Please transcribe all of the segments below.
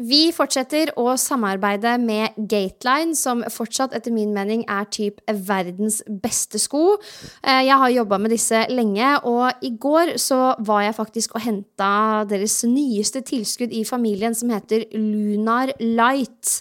Vi fortsetter å samarbeide med Gateline, som fortsatt etter min mening er typ verdens beste sko. Eh, jeg har jobba med disse lenge, og i går så var jeg faktisk og henta deres nyeste tilskudd i familien, som heter Lunar Light.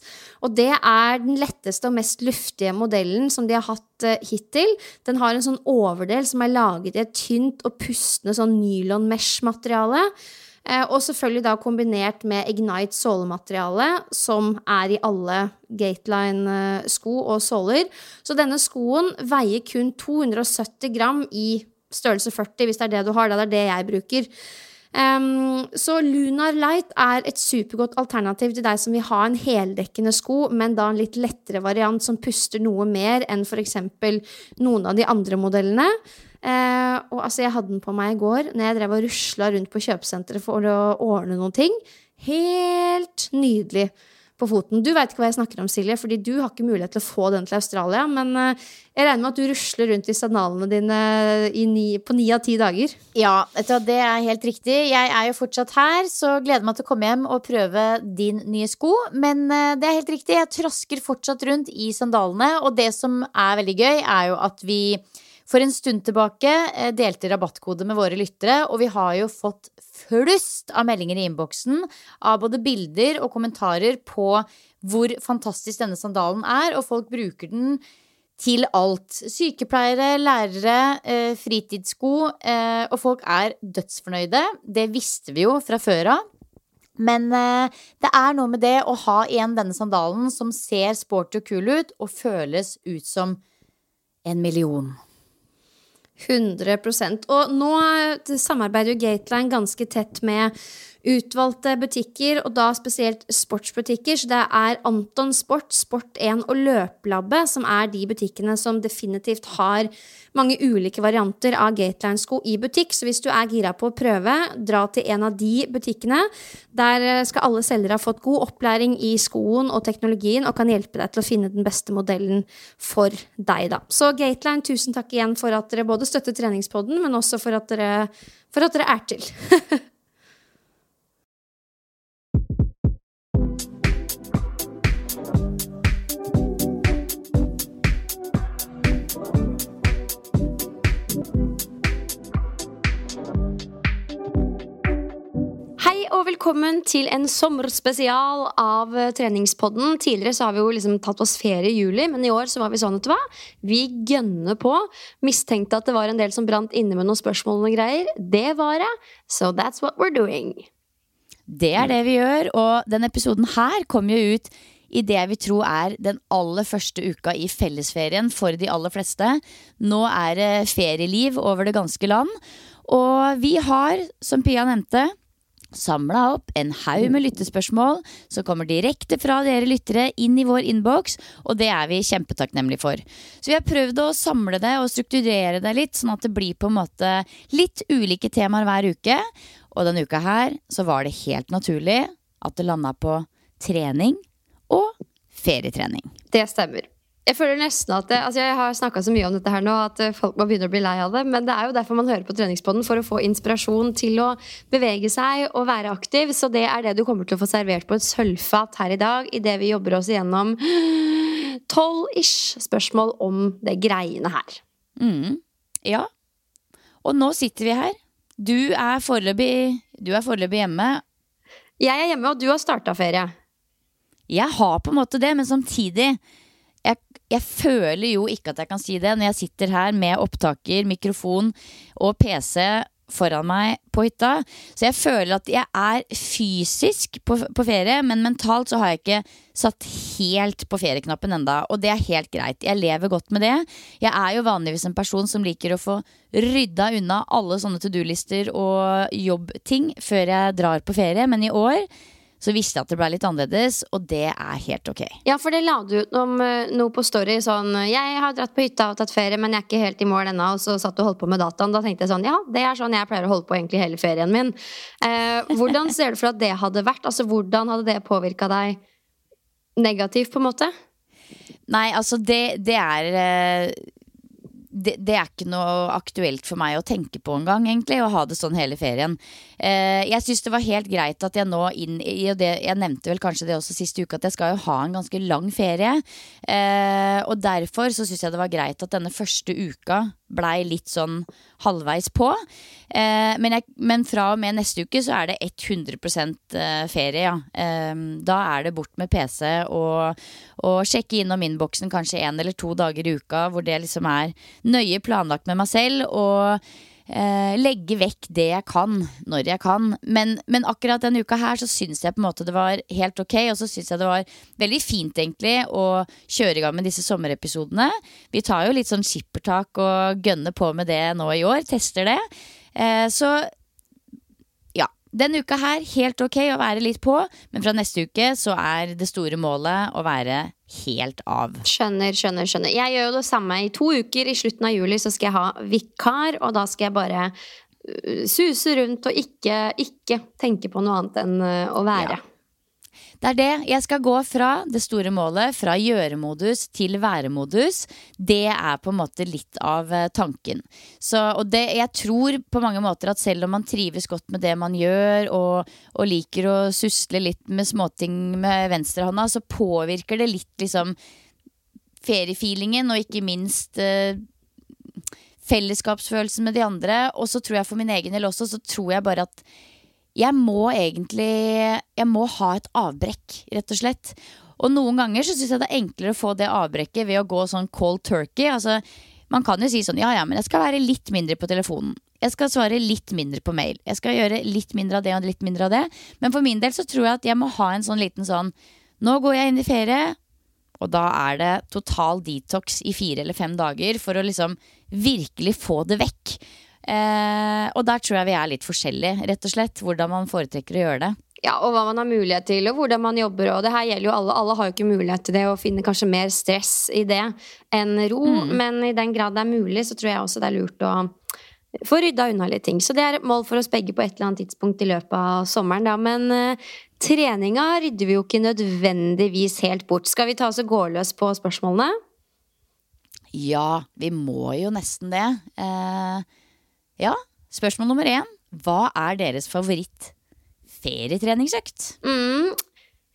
Og det er den letteste og mest luftige modellen som de har hatt eh, hittil. Den har en sånn overdel som er laget i et tynt og pustende sånn nylon mesh-materiale. Eh, og selvfølgelig da kombinert med Ignite sålemateriale, som er i alle Gateline-sko og såler. Så denne skoen veier kun 270 gram i størrelse 40, hvis det er det du har. Det er det jeg bruker. Um, så Lunar Light er et supergodt alternativ til deg som vil ha en heldekkende sko, men da en litt lettere variant som puster noe mer enn f.eks. noen av de andre modellene. Eh, og altså, jeg hadde den på meg i går når jeg drev og rusla rundt på kjøpesenteret for å ordne noen ting. Helt nydelig på foten. Du veit ikke hva jeg snakker om, Silje, fordi du har ikke mulighet til å få den til Australia. Men eh, jeg regner med at du rusler rundt i sandalene dine ni, på ni av ti dager. Ja, det er helt riktig. Jeg er jo fortsatt her, så gleder meg til å komme hjem og prøve din nye sko. Men eh, det er helt riktig, jeg trasker fortsatt rundt i sandalene. Og det som er veldig gøy, er jo at vi for en stund tilbake eh, delte rabattkode med våre lyttere, og vi har jo fått flust av meldinger i innboksen av både bilder og kommentarer på hvor fantastisk denne sandalen er, og folk bruker den til alt. Sykepleiere, lærere, eh, fritidssko, eh, og folk er dødsfornøyde. Det visste vi jo fra før av. Men det er noe med det å ha igjen denne sandalen som ser sporty og kul ut, og føles ut som en million. 100% Og nå samarbeider jo Gateline ganske tett med utvalgte butikker, og da spesielt sportsbutikker. Så det er Anton Sport, Sport1 og Løplabbet som er de butikkene som definitivt har mange ulike varianter av Gateline-sko i butikk. Så hvis du er gira på å prøve, dra til en av de butikkene. Der eh, skal alle selgere ha fått god opplæring i skoen og teknologien og kan hjelpe deg til å finne den beste modellen for deg, da. Så Gateline, tusen takk igjen for at dere både støtter treningspodden, men også for at dere, for at dere er til. og velkommen til en sommerspesial av eh, Treningspodden. Tidligere så har vi jo liksom tatt oss ferie i juli, men i år så var vi sånn, vet du hva? Vi gønner på. Mistenkte at det var en del som brant inne med noen spørsmål og greier. Det var det. So that's what we're doing. Det er det vi gjør, og denne episoden her kommer jo ut i det vi tror er den aller første uka i fellesferien for de aller fleste. Nå er det ferieliv over det ganske land. Og vi har, som Pia nevnte, samla opp en haug med lyttespørsmål som kommer direkte fra dere lyttere inn i vår innboks, og det er vi kjempetakknemlige for. Så vi har prøvd å samle det og strukturere det litt, sånn at det blir på en måte litt ulike temaer hver uke. Og denne uka her så var det helt naturlig at det landa på trening og ferietrening. Det stemmer. Jeg føler nesten at det, altså Jeg har snakka så mye om dette her nå at eh, folk må begynne å bli lei av det. Men det er jo derfor man hører på treningspodden, for å få inspirasjon til å bevege seg og være aktiv. Så det er det du kommer til å få servert på et sølvfat her i dag, idet vi jobber oss igjennom tolv-ish spørsmål om det greiene her. Mm. Ja. Og nå sitter vi her. Er Du er foreløpig hjemme. Jeg er hjemme, og du har starta ferie. Jeg har på en måte det, men samtidig jeg, føler jo ikke at jeg kan si det når jeg sitter her med opptaker, mikrofon og PC foran meg på hytta. Så jeg føler at jeg er fysisk på, på ferie, men mentalt så har jeg ikke satt helt på ferieknappen enda, og det er helt greit. Jeg lever godt med det. Jeg er jo vanligvis en person som liker å få rydda unna alle sånne to do-lister og jobbting før jeg drar på ferie, men i år så visste jeg at det ble litt annerledes, og det er helt ok. Ja, for det la du ut om uh, noe på Story sånn 'Jeg har dratt på hytta og tatt ferie, men jeg er ikke helt i mål ennå.' Og så satt du og holdt på med dataen. Da tenkte jeg sånn Ja, det er sånn jeg pleier å holde på egentlig hele ferien min. Eh, hvordan ser du for at det hadde vært? Altså, hvordan hadde det påvirka deg negativt, på en måte? Nei, altså, det, det er uh, det, det, er ikke noe aktuelt for meg å tenke på engang, egentlig. Å ha det sånn hele ferien. Eh, jeg syns det var helt greit at jeg nå inn i det, Jeg nevnte vel kanskje det også siste uke, at jeg skal jo ha en ganske lang ferie. Eh, og derfor så syns jeg det var greit at denne første uka blei litt sånn halvveis på. Eh, men, jeg, men, fra og med neste uke så er det 100 eh, ferie, ja. Eh, da er det bort med PC og, og sjekke innom innboksen kanskje én eller to dager i uka, hvor det liksom er nøye planlagt med meg selv. og eh, legge vekk det jeg kan, når jeg kan. Men, men akkurat denne uka her så syns jeg på en måte det var helt ok. Og så syns jeg det var veldig fint egentlig å kjøre i gang med disse sommerepisodene. Vi tar jo litt sånn skippertak og gønner på med det nå i år. Tester det. Eh, så denne uka her, helt ok å være litt på, men fra neste uke så er det store målet å være helt av. Skjønner, skjønner, skjønner. Jeg gjør jo det samme. I to uker i slutten av juli så skal jeg ha vikar, og da skal jeg bare uh, suse rundt og ikke, ikke tenke på noe annet enn uh, å være. Ja. Det er det. Jeg skal gå fra det store målet, fra gjøremodus til væremodus. Det er på en måte litt av eh, tanken. Så, og det, jeg tror på mange måter at selv om man trives godt med det man gjør, og, og liker å susle litt med småting med venstrehånda, så påvirker det litt liksom feriefeelingen, og ikke minst eh, fellesskapsfølelsen med de andre. Og så tror jeg for min egen del også, så tror jeg bare at jeg må egentlig Jeg må ha et avbrekk, rett og slett. Og noen ganger så syns jeg det er enklere å få det avbrekket ved å gå sånn cold turkey. Altså, man kan jo si sånn ja ja, men jeg skal være litt mindre på telefonen. Jeg skal svare litt mindre på mail. Jeg skal gjøre litt mindre av det og litt mindre av det. Men for min del så tror jeg at jeg må ha en sånn liten sånn Nå går jeg inn i ferie, og da er det total detox i fire eller fem dager for å liksom virkelig få det vekk. Eh, og der tror jeg vi er litt forskjellige, rett og slett. Hvordan man foretrekker å gjøre det. Ja, og hva man har mulighet til, og hvordan man jobber. Og det her gjelder jo alle. Alle har jo ikke mulighet til det, og finner kanskje mer stress i det enn ro. Mm. Men i den grad det er mulig, så tror jeg også det er lurt å få rydda unna litt ting. Så det er et mål for oss begge på et eller annet tidspunkt i løpet av sommeren, da. Men eh, treninga rydder vi jo ikke nødvendigvis helt bort. Skal vi ta oss og gå løs på spørsmålene? Ja, vi må jo nesten det. Uh ja, spørsmål nummer én. Hva er deres favoritt ferietreningsøkt? Mm.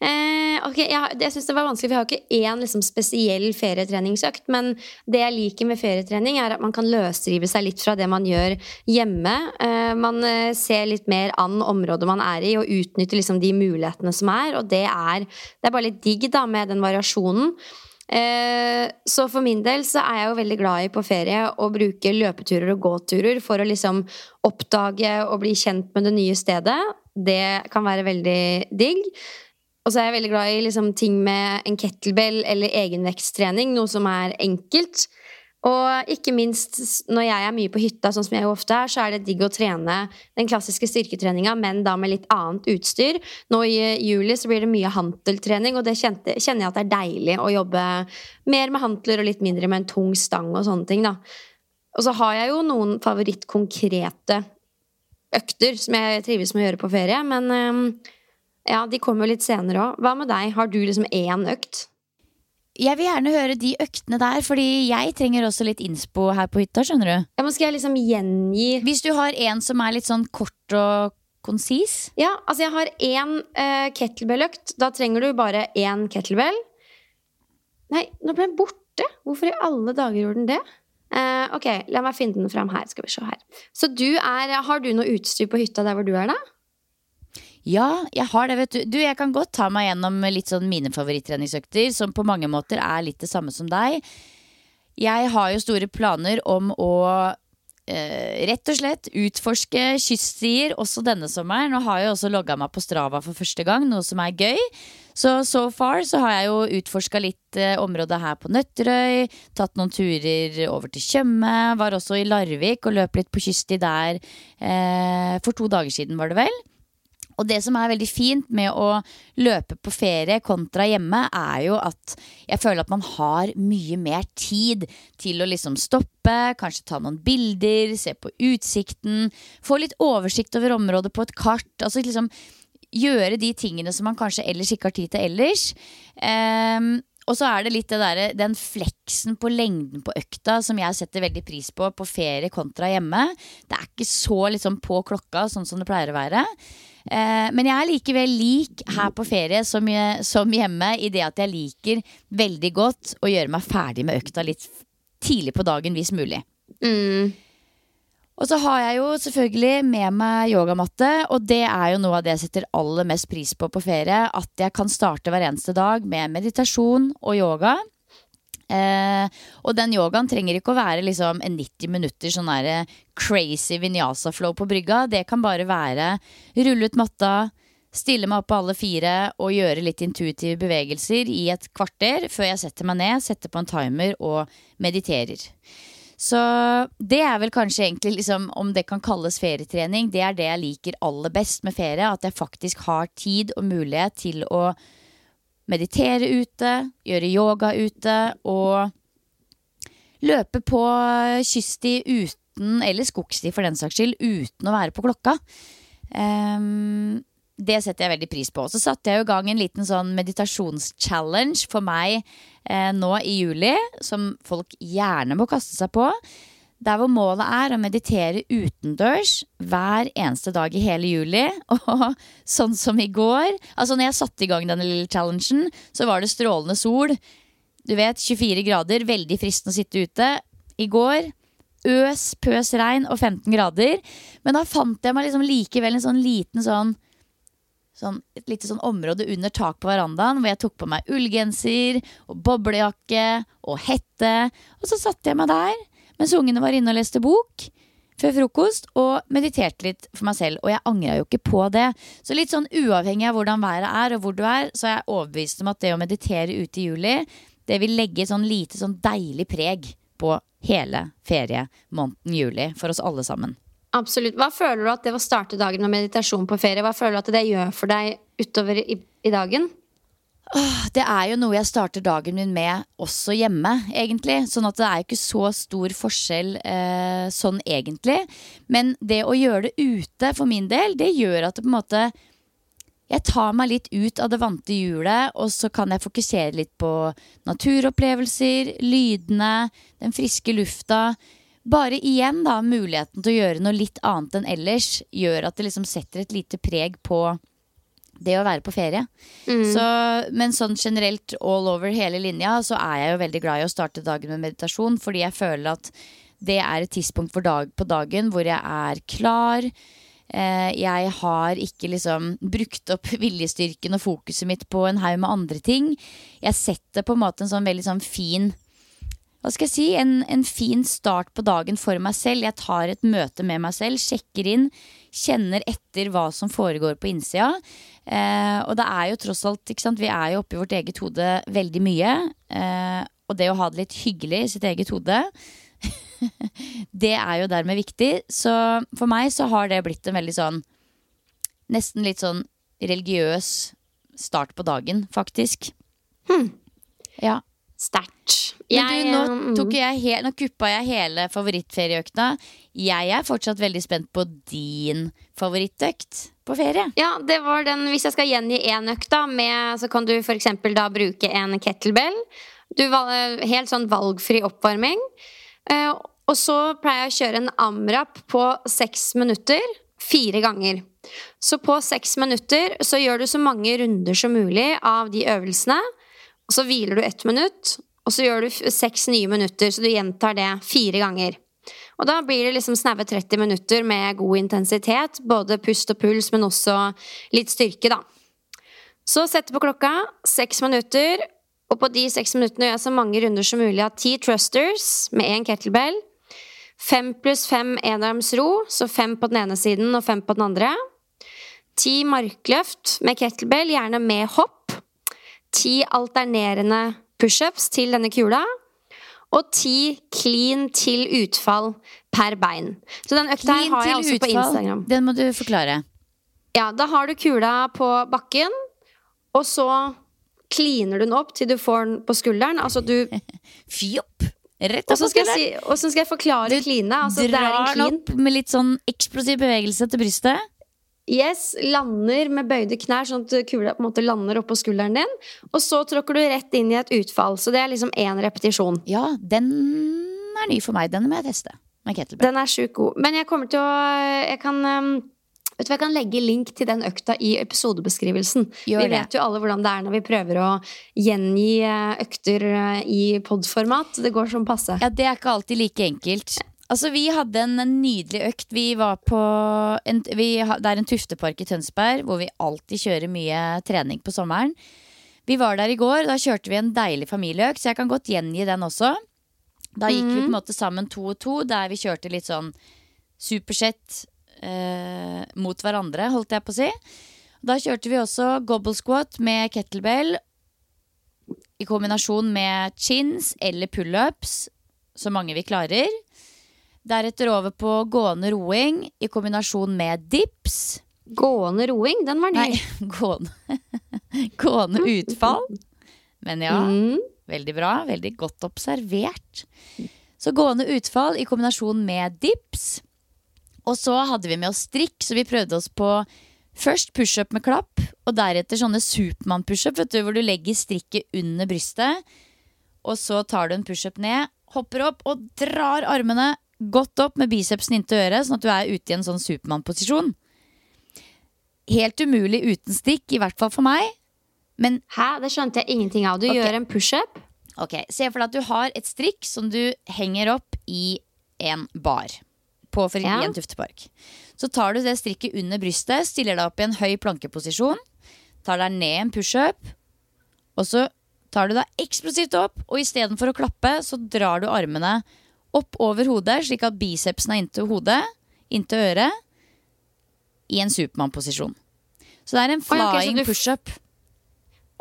Eh, ok, Jeg, jeg syns det var vanskelig, for jeg har ikke én liksom, spesiell ferietreningsøkt. Men det jeg liker med ferietrening, er at man kan løsrive seg litt fra det man gjør hjemme. Eh, man eh, ser litt mer an området man er i, og utnytter liksom, de mulighetene som er. Og det er, det er bare litt digg da, med den variasjonen. Eh, så for min del så er jeg jo veldig glad i på ferie å bruke løpeturer og gåturer for å liksom oppdage og bli kjent med det nye stedet. Det kan være veldig digg. Og så er jeg veldig glad i liksom ting med en kettlebell eller egenveksttrening, noe som er enkelt. Og ikke minst når jeg er mye på hytta, sånn som jeg jo ofte er, så er det digg å trene den klassiske styrketreninga, men da med litt annet utstyr. Nå i juli så blir det mye hanteltrening, og det kjenner jeg at det er deilig å jobbe mer med hantler og litt mindre med en tung stang og sånne ting, da. Og så har jeg jo noen favorittkonkrete økter som jeg trives med å gjøre på ferie, men ja, de kommer jo litt senere òg. Hva med deg? Har du liksom én økt? Jeg vil gjerne høre de øktene der, fordi jeg trenger også litt innspo her på hytta. skjønner du? Ja, men Skal jeg liksom gjengi Hvis du har en som er litt sånn kort og konsis? Ja, altså jeg har én uh, kettlebell-økt. Da trenger du bare én kettlebell. Nei, nå ble den borte! Hvorfor i alle dager gjorde den det? Uh, ok, la meg finne den fram her. Skal vi se her. Så du er Har du noe utstyr på hytta der hvor du er, da? Ja, jeg har det, vet du. Du, Jeg kan godt ta meg gjennom litt sånn mine favorittreningsøkter, som på mange måter er litt det samme som deg. Jeg har jo store planer om å eh, rett og slett utforske kyststier også denne sommeren. Nå har jeg også logga meg på Strava for første gang, noe som er gøy. Så so far så har jeg jo utforska litt eh, området her på Nøtterøy. Tatt noen turer over til Tjøme. Var også i Larvik og løp litt på kyststi der eh, for to dager siden, var det vel. Og det som er veldig fint med å løpe på ferie kontra hjemme, er jo at jeg føler at man har mye mer tid til å liksom stoppe, kanskje ta noen bilder, se på utsikten, få litt oversikt over området på et kart. Altså liksom gjøre de tingene som man kanskje ellers ikke har tid til ellers. Um, og så er det litt det der, den fleksen på lengden på økta som jeg setter veldig pris på på ferie kontra hjemme. Det er ikke så liksom på klokka, sånn som det pleier å være. Eh, men jeg er likevel lik her på ferie som, som hjemme i det at jeg liker veldig godt å gjøre meg ferdig med økta litt tidlig på dagen hvis mulig. Mm. Og så har jeg jo selvfølgelig med meg yogamatte, og det er jo noe av det jeg setter aller mest pris på på ferie. At jeg kan starte hver eneste dag med meditasjon og yoga. Eh, og den yogaen trenger ikke å være liksom en 90 minutter sånn der crazy vinyasa-flow på brygga. Det kan bare være rulle ut matta, stille meg opp på alle fire og gjøre litt intuitive bevegelser i et kvarter før jeg setter meg ned, setter på en timer og mediterer. Så det er vel kanskje egentlig liksom, om det kan kalles ferietrening, det er det jeg liker aller best med ferie. At jeg faktisk har tid og mulighet til å meditere ute, gjøre yoga ute og løpe på kyststi uten, eller skogsti for den saks skyld, uten å være på klokka. Um, det setter jeg veldig pris på. Så satte jeg i gang en liten sånn meditasjonschallenge for meg eh, nå i juli, som folk gjerne må kaste seg på. Der hvor målet er å meditere utendørs hver eneste dag i hele juli. Og sånn som i går Altså når jeg satte i gang denne lille challengen, så var det strålende sol. Du vet, 24 grader. Veldig fristende å sitte ute. I går øs, pøs regn og 15 grader. Men da fant jeg meg liksom likevel en sånn liten sånn Sånn, et lite sånn område under tak på verandaen hvor jeg tok på meg ullgenser og boblejakke og hette. Og så satte jeg meg der mens ungene var inne og leste bok før frokost og mediterte litt for meg selv. Og jeg angra jo ikke på det. Så litt sånn uavhengig av hvordan været er og hvor du er, så er jeg overbevist om at det å meditere ute i juli, det vil legge sånn lite sånn deilig preg på hele feriemåneden juli for oss alle sammen. Absolutt. Hva føler du at det å starte dagen med meditasjon på ferie, hva føler du at det gjør for deg utover i, i dagen? Det er jo noe jeg starter dagen min med også hjemme, egentlig. Sånn at det er ikke så stor forskjell eh, sånn egentlig. Men det å gjøre det ute, for min del, det gjør at det på en måte jeg tar meg litt ut av det vante hjulet, og så kan jeg fokusere litt på naturopplevelser, lydene, den friske lufta. Bare igjen da muligheten til å gjøre noe litt annet enn ellers gjør at det liksom setter et lite preg på det å være på ferie. Mm. Så, men sånn generelt all over hele linja så er jeg jo veldig glad i å starte dagen med meditasjon, fordi jeg føler at det er et tidspunkt dag, på dagen hvor jeg er klar. Eh, jeg har ikke liksom brukt opp viljestyrken og fokuset mitt på en haug med andre ting. Jeg setter på en måte en sånn veldig sånn fin hva skal jeg si, en, en, fin start på dagen for meg selv. Jeg tar et møte med meg selv, sjekker inn, kjenner etter hva som foregår på innsida. Eh, og det er jo tross alt, ikke sant, vi er jo oppi vårt eget hode veldig mye. Eh, og det å ha det litt hyggelig i sitt eget hode, det er jo dermed viktig. Så for meg så har det blitt en veldig sånn Nesten litt sånn religiøs start på dagen, faktisk. Hmm. Ja. Sterkt. Nå, mm. tok jeg he nå kuppa jeg hele favorittferieøkta. Jeg er fortsatt veldig spent på din favorittøkt på ferie. Ja, det var den Hvis jeg skal gjengi én økt, da, med, så kan du f.eks. da bruke en kettlebell. Du, helt sånn valgfri oppvarming. Eh, og så pleier jeg å kjøre en amrap på seks minutter. Fire ganger. Så på seks minutter så gjør du så mange runder som mulig av de øvelsene. Og så hviler du ett minutt, og så gjør du seks nye minutter, så du gjentar det fire ganger. Og da blir det liksom snaue 30 minutter med god intensitet. Både pust og puls, men også litt styrke, da. Så sette på klokka. Seks minutter. Og på de seks minuttene gjør jeg så mange runder som mulig av ti thrusters med én kettlebell. Fem pluss fem enarmsro, så fem på den ene siden og fem på den andre. Ti markløft med kettlebell, gjerne med hopp. Ti alternerende pushups til denne kula. Og ti clean til utfall per bein. Så den økta her har jeg også på Instagram. Den må du forklare. Ja, da har du kula på bakken, og så cleaner du den opp til du får den på skulderen. Altså du Fjopp! Rett Og opp så på skulderen. si, hvordan skal jeg forklare kline? Altså, det er en Drar den opp med litt sånn eksplosiv bevegelse til brystet. Yes, lander med bøyde knær, sånn at kula på en måte lander oppå skulderen din. Og så tråkker du rett inn i et utfall. Så det er liksom én repetisjon. Ja, den er ny for meg. Den må jeg teste. Den er sjukt god. Men jeg kommer til å Jeg kan um, Vet du Jeg kan legge link til den økta i episodebeskrivelsen. Gjør vi det. vet jo alle hvordan det er når vi prøver å gjengi eh, økter eh, i podformat. Det går som passe. Ja, det er ikke alltid like enkelt. Altså, Vi hadde en nydelig økt. Vi var på en, vi, Det er en tuftepark i Tønsberg hvor vi alltid kjører mye trening på sommeren. Vi var der i går. Da kjørte vi en deilig familieøkt, så jeg kan godt gjengi den også. Da gikk vi på en måte sammen to og to, der vi kjørte litt sånn supersett eh, mot hverandre, holdt jeg på å si. Da kjørte vi også gobble squat med kettlebell i kombinasjon med chins eller pullups, så mange vi klarer. Deretter over på gående roing i kombinasjon med dips. Gående roing, den var ny. Nei, gående, gående utfall. Men ja, Mm. veldig bra. Veldig godt observert. Så gående utfall i kombinasjon med dips. Og så hadde vi med oss strikk, så vi prøvde oss på først pushup med klapp, og deretter sånne Supermann-pushup, hvor du legger strikket under brystet. Og så tar du en pushup ned, hopper opp og drar armene godt opp med bicepsen inntil øret, sånn at du er ute i en sånn Supermann-posisjon. Helt umulig uten stikk, i hvert fall for meg. Men Hæ, det skjønte jeg ingenting av. Du okay. gjør en pushup. Ok, Se for deg at du har et strikk som du henger opp i en bar. På for Ja. i en tuftepark. Så tar du det strikket under brystet, stiller deg opp i en høy plankeposisjon. Tar deg ned en pushup. Og så tar du deg eksplosivt opp, og istedenfor å klappe, så drar du armene opp over hodet, slik at bicepsen er inntil hodet, inntil øret, i en Supermann-posisjon. Så det er en flying okay, pushup.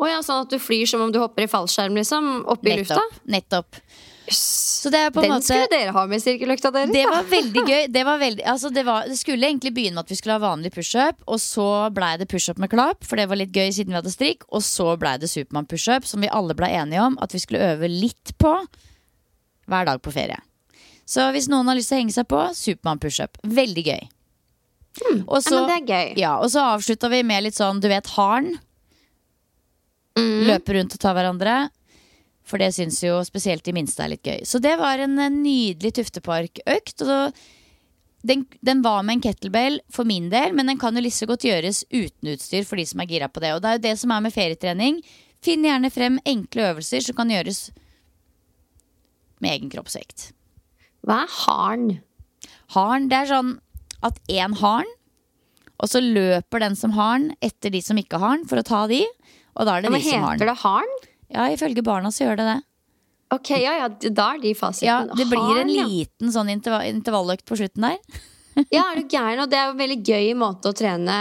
Å ja, sånn at du flyr som om du hopper i fallskjerm, liksom? Opp i lufta? Nettopp. nettopp. Så det er på en Den måte skulle dere ha med i sirkeløkta deres. Det var veldig gøy. Det, var veldig, altså det, var, det skulle egentlig begynne med at vi skulle ha vanlig pushup, og så blei det pushup med klapp, for det var litt gøy siden vi hadde strikk, og så blei det Supermann pushup, som vi alle blei enige om at vi skulle øve litt på hver dag på ferie. Så hvis noen har lyst til å henge seg på, Supermann pushup. Veldig gøy. Og Ja, men det er gøy. ja, og så avslutta vi med litt sånn, du vet, haren. Mm. Løpe rundt og ta hverandre. For det syns jo spesielt de minste er litt gøy. Så det var en eh, nydelig Tuftepark-økt. Og da- den, den var med en kettlebell for min del, men den kan jo like så godt gjøres uten utstyr for de som er gira på det. Og det er jo det som er med ferietrening. Finn gjerne frem enkle øvelser som kan gjøres med egen kroppsvekt. Hva er harn? Harn, det er sånn at én har den, og så løper den som har den, etter de som ikke har den, for å ta de. Og da er det Ja, de som har heter det harn? Ja, ifølge barna så gjør det det. Ok, ja, ja, da er de fasiten. Ja, det blir en ja. liten sånn intervall, intervalløkt på slutten der. Ja, er du gæren? Og det er jo en veldig gøy måte å trene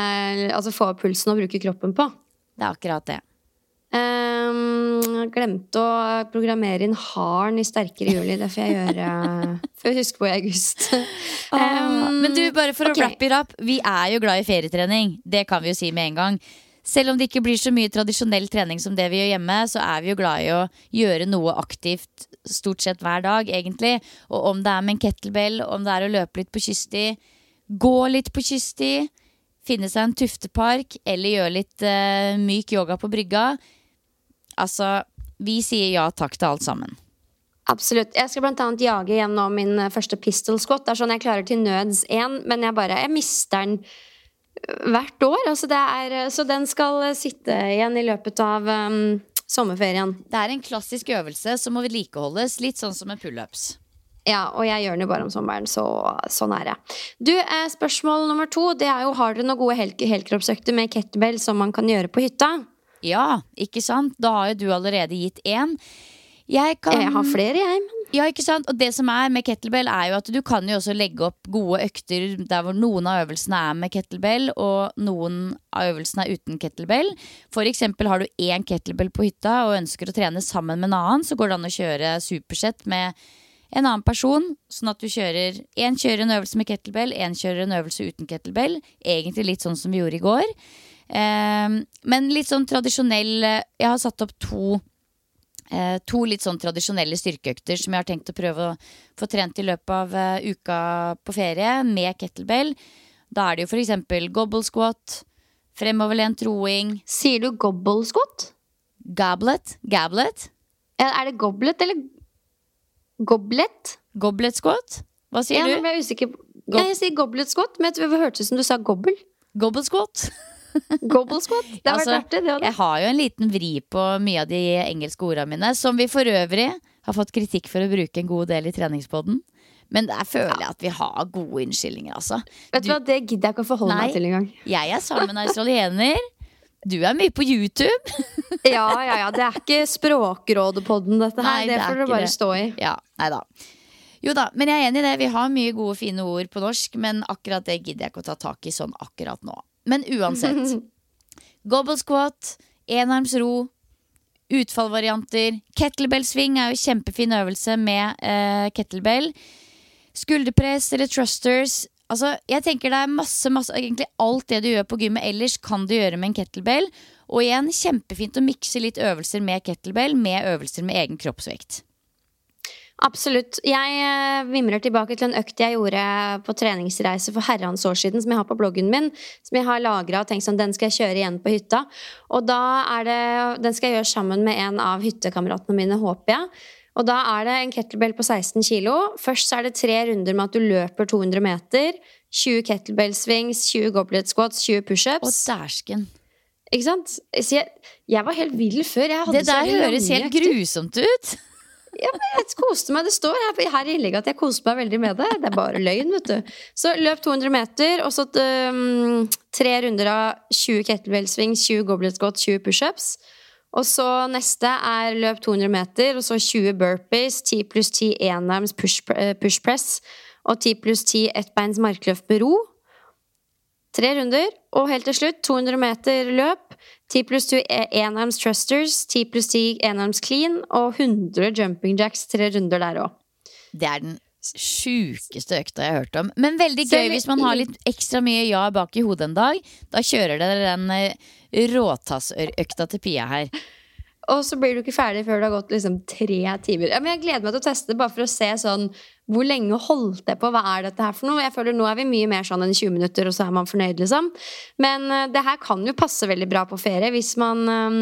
Altså få opp pulsen og bruke kroppen på. Det er akkurat det. Um, glemte å programmere inn harn i sterkere juli. Det får jeg gjøre. Får jeg huske på i august. Um, Men du, bare for okay. å wrap it up. Vi er jo glad i ferietrening. Det kan vi jo si med en gang. Selv om det ikke blir så mye tradisjonell trening som det vi gjør hjemme, så er vi jo glad i å gjøre noe aktivt stort sett hver dag, egentlig. Og om det er med en kettlebell, om det er å løpe litt på kyststi, gå litt på kyststi, finne seg en tuftepark eller gjøre litt uh, myk yoga på brygga. Altså, vi sier ja takk til alt sammen. Absolutt. Jeg skal blant annet jage gjennom min eh, første pistol squat. Det er sånn jeg klarer til nøds én, men jeg bare Jeg mister den øh, hvert år. Altså det er, øh, så den skal sitte igjen i løpet av um, sommerferien. Det er en klassisk øvelse som må vedlikeholdes, litt sånn som med pullups. Ja, og jeg gjør den jo bare om sommeren, så sånn er det. Du, eh, spørsmål nummer to, det er jo har dere noen gode hel helkroppsøkter med kettlebell som man kan gjøre på hytta? Ja, ikke sant? Da har jo du allerede gitt én. Jeg kan Jeg har flere, jeg. Men... Ja, ikke sant? Og det som er med kettlebell, er jo at du kan jo også legge opp gode økter der hvor noen av øvelsene er med kettlebell, og noen av øvelsene er uten kettlebell. For eksempel har du én kettlebell på hytta og ønsker å trene sammen med en annen, så går det an å kjøre supersett med en annen person, sånn at du kjører Én kjører en øvelse med kettlebell, én kjører en øvelse uten kettlebell. Egentlig litt sånn som vi gjorde i går. Eh, men litt sånn tradisjonell Jeg har satt opp to eh, to litt sånn tradisjonelle styrkeøkter som jeg har tenkt å prøve å få trent i løpet av eh, uka på ferie, med kettlebell. Da er det jo eksempel gobble squat, fremoverlent roing, Sier du gobble squat? gablet, gablet, Er det goblet eller goblet? goblet squat. Hva sier ja, du? jeg usikker. på- Nei, jeg sier goblet squat, men det hørtes ut som du sa gobbel. Gobble squat. Gobble squat. Det har Altså, vært artig, det det Jeg har jo en liten vri på mye av de engelske ordene mine, som vi for øvrig har fått kritikk for å bruke en god del i treningspodden. Men der føler jeg at vi har gode unnskyldninger, altså. Vet du hva, Det gidder jeg ikke å forholde Nei. meg til engang. Jeg er sammen med en australiener. Du er mye på YouTube. Ja, ja, ja. Det er ikke Språkrådepodden, dette her. Nei, det det får dere bare det. stå i. Ja, nei da. Jo da, men jeg er enig i det. Vi har mye gode, fine ord på norsk, men akkurat det gidder jeg ikke å ta tak i sånn akkurat nå. Men uansett. Gobble squat, enarms ro, utfallvarianter. Kettlebell swing er jo kjempefin øvelse med eh, kettlebell. Skulderpress eller thrusters. Altså, jeg tenker det er masse, masse Egentlig alt det du gjør på gymmet ellers, kan du gjøre med en kettlebell. Og igjen, kjempefint å mikse litt øvelser med kettlebell med øvelser med egen kroppsvekt. Absolutt. Jeg eh, vimrer tilbake til en økt jeg gjorde på treningsreise for herrens år siden, som jeg har på bloggen min. Som jeg har lagra og tenkt sånn, den skal jeg kjøre igjen på hytta. Og da er det, Den skal jeg gjøre sammen med en av hyttekameratene mine, håper jeg. Og da er det en kettlebell på 16 kilo. Først så er det tre runder med at du løper 200 meter. 20 kettlebell swings, 20 goblet squats, 20 Og pushups. dæsken. Ikke sant? Jeg, jeg var helt vill før. Det der høres helt grusomt ut. Jeg koste meg. Det står her, i at jeg koste meg veldig med det. Det er bare løgn, vet du. Så løp 200 meter, og så um, tre runder av 20 kettlebell-sving, 20 goblet squat, 20 pushups. Og så neste er løp 200 meter, og så 20 burpees, 10 pluss 10 enarms push, eh, push press, og 10 pluss 10 ettbeins markløft med ro. Tre runder, og helt til slutt 200 meter løp. 10 pluss 2 enarms trusters, 10 pluss 10 enarms clean og 100 jumping jacks tre runder der òg. Det er den sjukeste økta jeg har hørt om. Men veldig gøy hvis man har litt ekstra mye ja bak i hodet en dag. Da kjører dere den eh, råtassøkta til Pia her. Og så blir du ikke ferdig før det har gått liksom tre timer. Ja, men jeg gleder meg til å teste det, bare for å se sånn hvor lenge holdt jeg på? Hva er dette her for noe? Jeg føler Nå er vi mye mer sånn enn 20 minutter, og så er man fornøyd, liksom. Men uh, det her kan jo passe veldig bra på ferie hvis man um,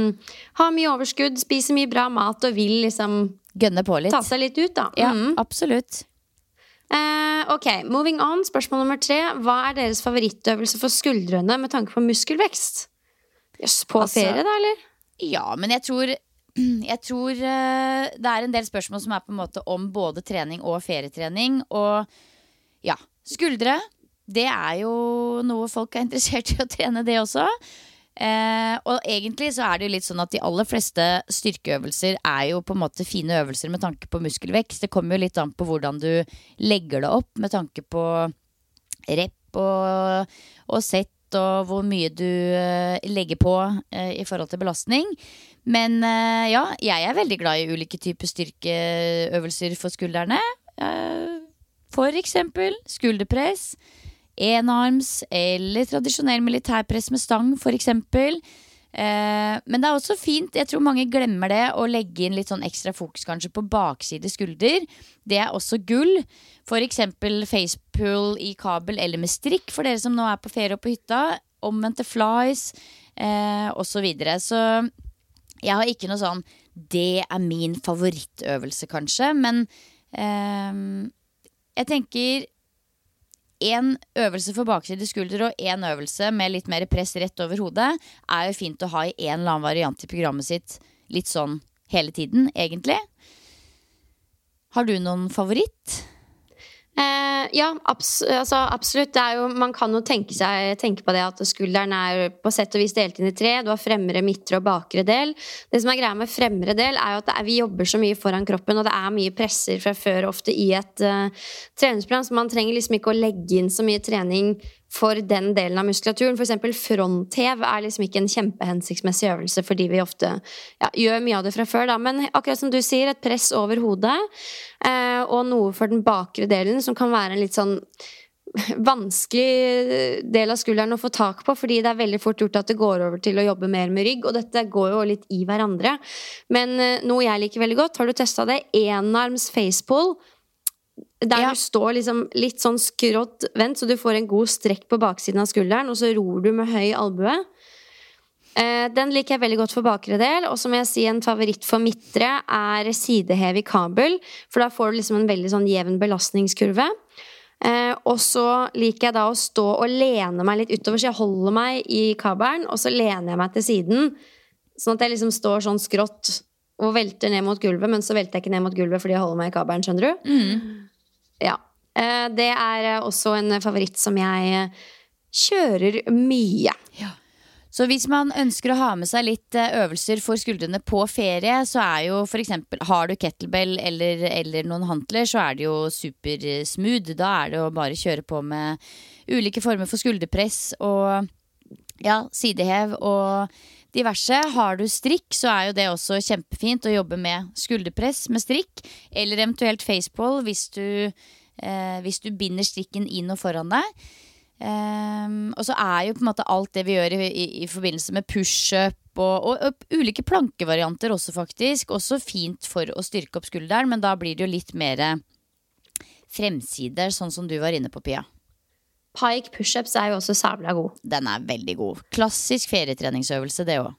har mye overskudd, spiser mye bra mat og vil liksom Gønne på litt. ta seg litt ut, da. Ja, mm. absolutt. Uh, ok, moving on. Spørsmål nummer tre. Hva er deres favorittøvelse for skuldrene med tanke på muskelvekst? Jøss, på Altså- ferie, da, eller? Ja, men jeg tror jeg tror eh, det er en del spørsmål som er på en måte om både trening og ferietrening. Og ja, skuldre. Det er jo noe folk er interessert i å trene, det også. Eh, og egentlig så er det jo litt sånn at de aller fleste styrkeøvelser er jo på en måte fine øvelser med tanke på muskelvekst. Det kommer jo litt an på hvordan du legger det opp med tanke på rep og, og sett og hvor mye du eh, legger på eh, i forhold til belastning. Men eh, ja, jeg er veldig glad i ulike typer styrkeøvelser for skuldrene. For eksempel skulderpress, enarms eller tradisjonell militærpress med stang, for eksempel. Eh, men det er også fint, jeg tror mange glemmer det, å legge inn litt sånn ekstra fokus kanskje på bakside skulder. Det er også gull. For eksempel facepull i kabel eller med strikk, for dere som nå er på ferie og på hytta. Omvendte flies, eh, osv. Så, videre. så jeg har ikke noe sånn Det er min favorittøvelse, kanskje. Men eh, jeg tenker én øvelse for bakside skulder og én øvelse med litt mer press rett over hodet er jo fint å ha i en eller annen variant i programmet sitt litt sånn hele tiden, egentlig. Har du noen favoritt? Eh, ja, abs altså, absolutt. Jo, man kan jo tenke, seg, tenke, på det at skulderen er på sett og vis delt inn i tre. Du har fremre, midtre og bakre del. Det som er greia med fremre del, er jo at er, vi jobber så mye foran kroppen, og det er mye presser fra før ofte i et uh, treningsprogram, så man trenger liksom ikke å legge inn så mye trening for den delen av muskulaturen. F.eks. fronthev er liksom ikke en kjempehensiktsmessig øvelse fordi vi ofte ja, gjør mye av det fra før. Da. Men akkurat som du sier, et press over hodet eh, og noe for den bakre delen som kan være en litt sånn vanskelig del av skulderen å få tak på, fordi det er veldig fort gjort at det går over til å jobbe mer med rygg, og dette går jo litt i hverandre. Men eh, noe jeg liker veldig godt, har du testa det? Enarms facepull der ja. du står liksom litt sånn skrått vendt, så du får en god strekk på baksiden av skulderen, og så ror du med høy albue. Eh, den liker jeg veldig godt for bakre del. Og så må jeg si en favoritt for midtre er sidehev i kabel. For da får du liksom en veldig sånn jevn belastningskurve. Eh, og så liker jeg da å stå og lene meg litt utover, så jeg holder meg i kabelen, og så lener jeg meg til siden. Sånn at jeg liksom står sånn skrått og velter ned mot gulvet, men så velter jeg ikke ned mot gulvet fordi jeg holder meg i kabelen, skjønner du? Mm. Ja. Eh, det er eh, også en favoritt som jeg eh, kjører mye. Ja. Så hvis man ønsker å ha med seg litt øvelser for skuldrene på ferie, så er jo f.eks. har du kettlebell eller, eller, noen hantler, så er det jo supersmooth. Da er det å bare kjøre på med ulike former for skulderpress og ja, sidehev og diverse. Har du strikk, så er jo det også kjempefint å jobbe med skulderpress med strikk. Eller eventuelt faceball hvis eh, hvis du binder strikken inn og foran deg. Um, og så er jo på en måte alt det vi gjør i, i, i forbindelse med pushup og, og, og, ulike plankevarianter også, faktisk. Også fint for å styrke opp skulderen, men da blir det jo litt mer fremsider, sånn som du var inne på, Pia. Pike pushups er jo også sabla god. Den er veldig god. Klassisk ferietreningsøvelse, det òg.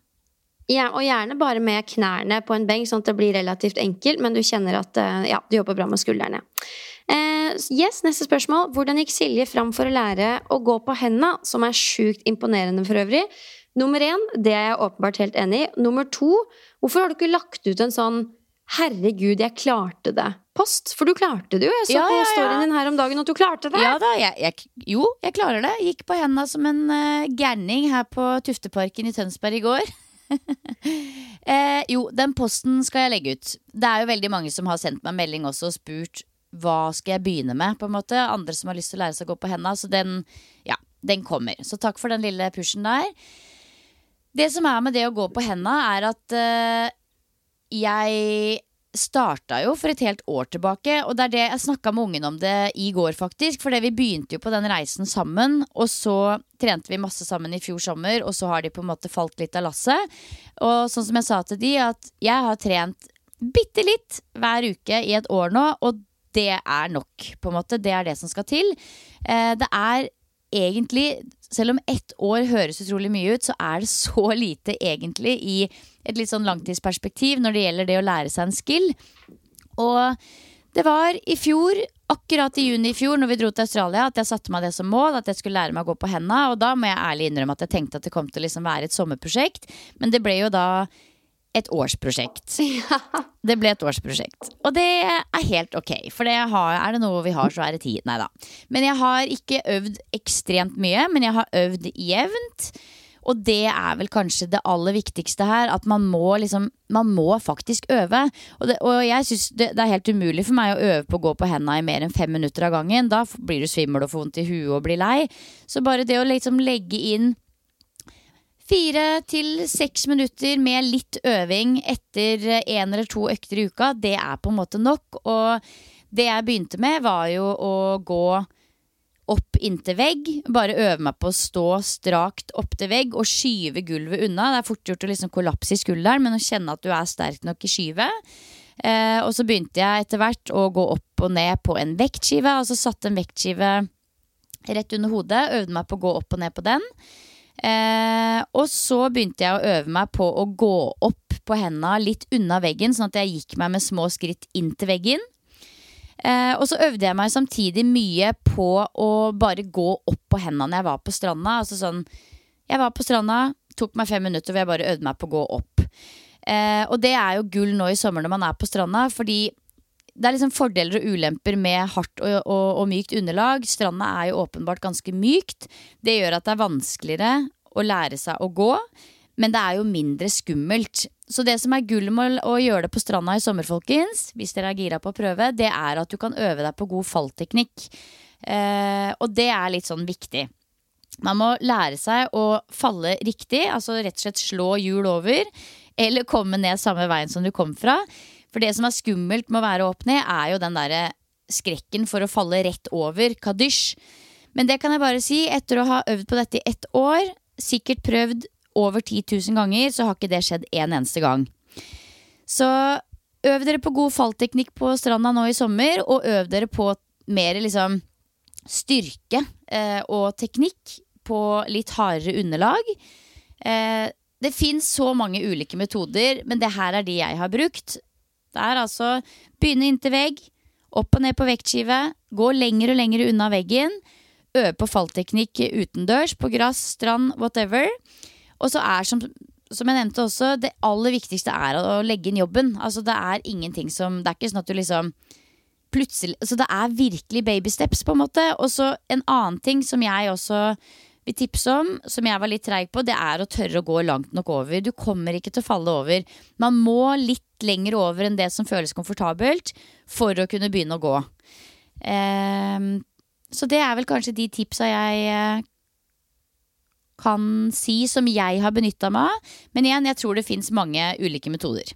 Ja, og gjerne bare med knærne på en benk, sånn at det blir relativt enkelt, men du kjenner at eh, ja, du jobber bra med skuldrene. Eh, yes, Neste spørsmål. Hvordan gikk Silje fram for å lære å gå på henda, som er sjukt imponerende for øvrig? Nummer én, det er jeg åpenbart helt enig i. Nummer to, hvorfor har du ikke lagt ut en sånn 'herregud, jeg klarte det'? post, for du klarte det jo. Jeg så ja, på ja, storyen din her om dagen at du klarte det. Ja da, jeg, jeg, jo, jeg klarer det. Gikk på henda som en uh, gærning her på Tufteparken i Tønsberg i går. eh, jo, den posten skal jeg legge ut. Det er jo veldig mange som har sendt meg melding også og spurt hva skal jeg begynne med, på en måte. Andre som har lyst til å lære seg å gå på henda. Så den, ja, den kommer. Så takk for den lille pushen der. Det som er med det å gå på henda, er at uh, jeg starta jo for et helt år tilbake. Og det er det jeg snakka med ungen om det i går, faktisk. For vi begynte jo på den reisen sammen. Og så trente vi masse sammen i fjor sommer, og så har de på en måte falt litt av lasset. Og sånn som jeg sa til de, at jeg har trent bitte litt hver uke i et år nå, og det er nok, på en måte. Det er det som skal til. Eh, det er egentlig, selv om ett år høres utrolig mye ut, så er det så lite egentlig i et litt sånn langtidsperspektiv når det gjelder det å lære seg en skill. Og det var i fjor, akkurat i juni i fjor, når vi dro til Australia, at jeg satte meg det som mål, at jeg skulle lære meg å gå på henda. Og da må jeg ærlig innrømme at jeg tenkte at det kom til å liksom være et sommerprosjekt. Men det ble jo da et årsprosjekt. Ja. Det ble et årsprosjekt. Og det er helt ok, for det har, er det noe vi har, så er det tid. Nei da. Men jeg har ikke øvd ekstremt mye, men jeg har øvd jevnt. Og det er vel kanskje det aller viktigste her, at man må liksom Man må faktisk øve. Og, det, og jeg syns det, det, er helt umulig for meg å øve på å gå på henda i mer enn fem minutter av gangen. Da blir du svimmel og får vondt i huet og blir lei. Så bare det å liksom legge inn Fire til seks minutter med litt øving etter én eller to økter i uka, det er på en måte nok. Og det jeg begynte med, var jo å gå opp inntil vegg. Bare øve meg på å stå strakt opp til vegg og skyve gulvet unna. Det er fort gjort å liksom kollapse i skulderen, men å kjenne at du er sterk nok i skyvet. Eh, og så begynte jeg etter hvert å gå opp og ned på en vektskive. Altså satte en vektskive rett under hodet, øvde meg på å gå opp og ned på den. Eh, og så begynte jeg å øve meg på å gå opp på henda litt unna veggen, sånn at jeg gikk meg med små skritt inn til veggen. Eh, og så øvde jeg meg samtidig mye på å bare gå opp på henda når jeg var på stranda. Altså sånn Jeg var på stranda, tok meg fem minutter hvor jeg bare øvde meg på å gå opp. Eh, og det er jo gull nå i sommer når man er på stranda, fordi det er liksom fordeler og ulemper med hardt og, og, og mykt underlag. Stranda er jo åpenbart ganske mykt. Det gjør at det er vanskeligere å lære seg å gå, men det er jo mindre skummelt. Så det som er gull med å gjøre det på stranda i sommer, folkens, hvis dere er gira på å prøve, det er at du kan øve deg på god fallteknikk. Eh, og det er litt sånn viktig. Man må lære seg å falle riktig, altså rett og slett slå hjul over. Eller komme ned samme veien som du kom fra. For det som er skummelt med å være opp ned, er jo den derre skrekken for å falle rett over. Kadysj. Men det kan jeg bare si, etter å ha øvd på dette i ett år, sikkert prøvd over 10 000 ganger, så har ikke det skjedd en eneste gang. Så øv dere på god fallteknikk på stranda nå i sommer, og øv dere på mer liksom styrke eh, og teknikk på litt hardere underlag. Eh, det fins så mange ulike metoder, men det her er de jeg har brukt. Det er altså begynne inntil vegg, opp og ned på vektskive, gå lenger og lenger unna veggen, øve på fallteknikk utendørs, på gress, strand, whatever. Og så er som, som jeg nevnte også, det aller viktigste er å legge inn jobben. Altså det er ingenting som Det er ikke sånn at du liksom plutselig Så det er virkelig baby steps, på en måte. Og så en annen ting som jeg også vil tipse om, som jeg var litt treig på, det er å tørre å gå langt nok over. Du kommer ikke til å falle over. Man må litt lenger over enn det som føles komfortabelt for å kunne begynne å gå. Eh, så det er vel kanskje de tipsa jeg eh, kan si som jeg har benytta meg av. Men igjen, jeg tror det fins mange ulike metoder.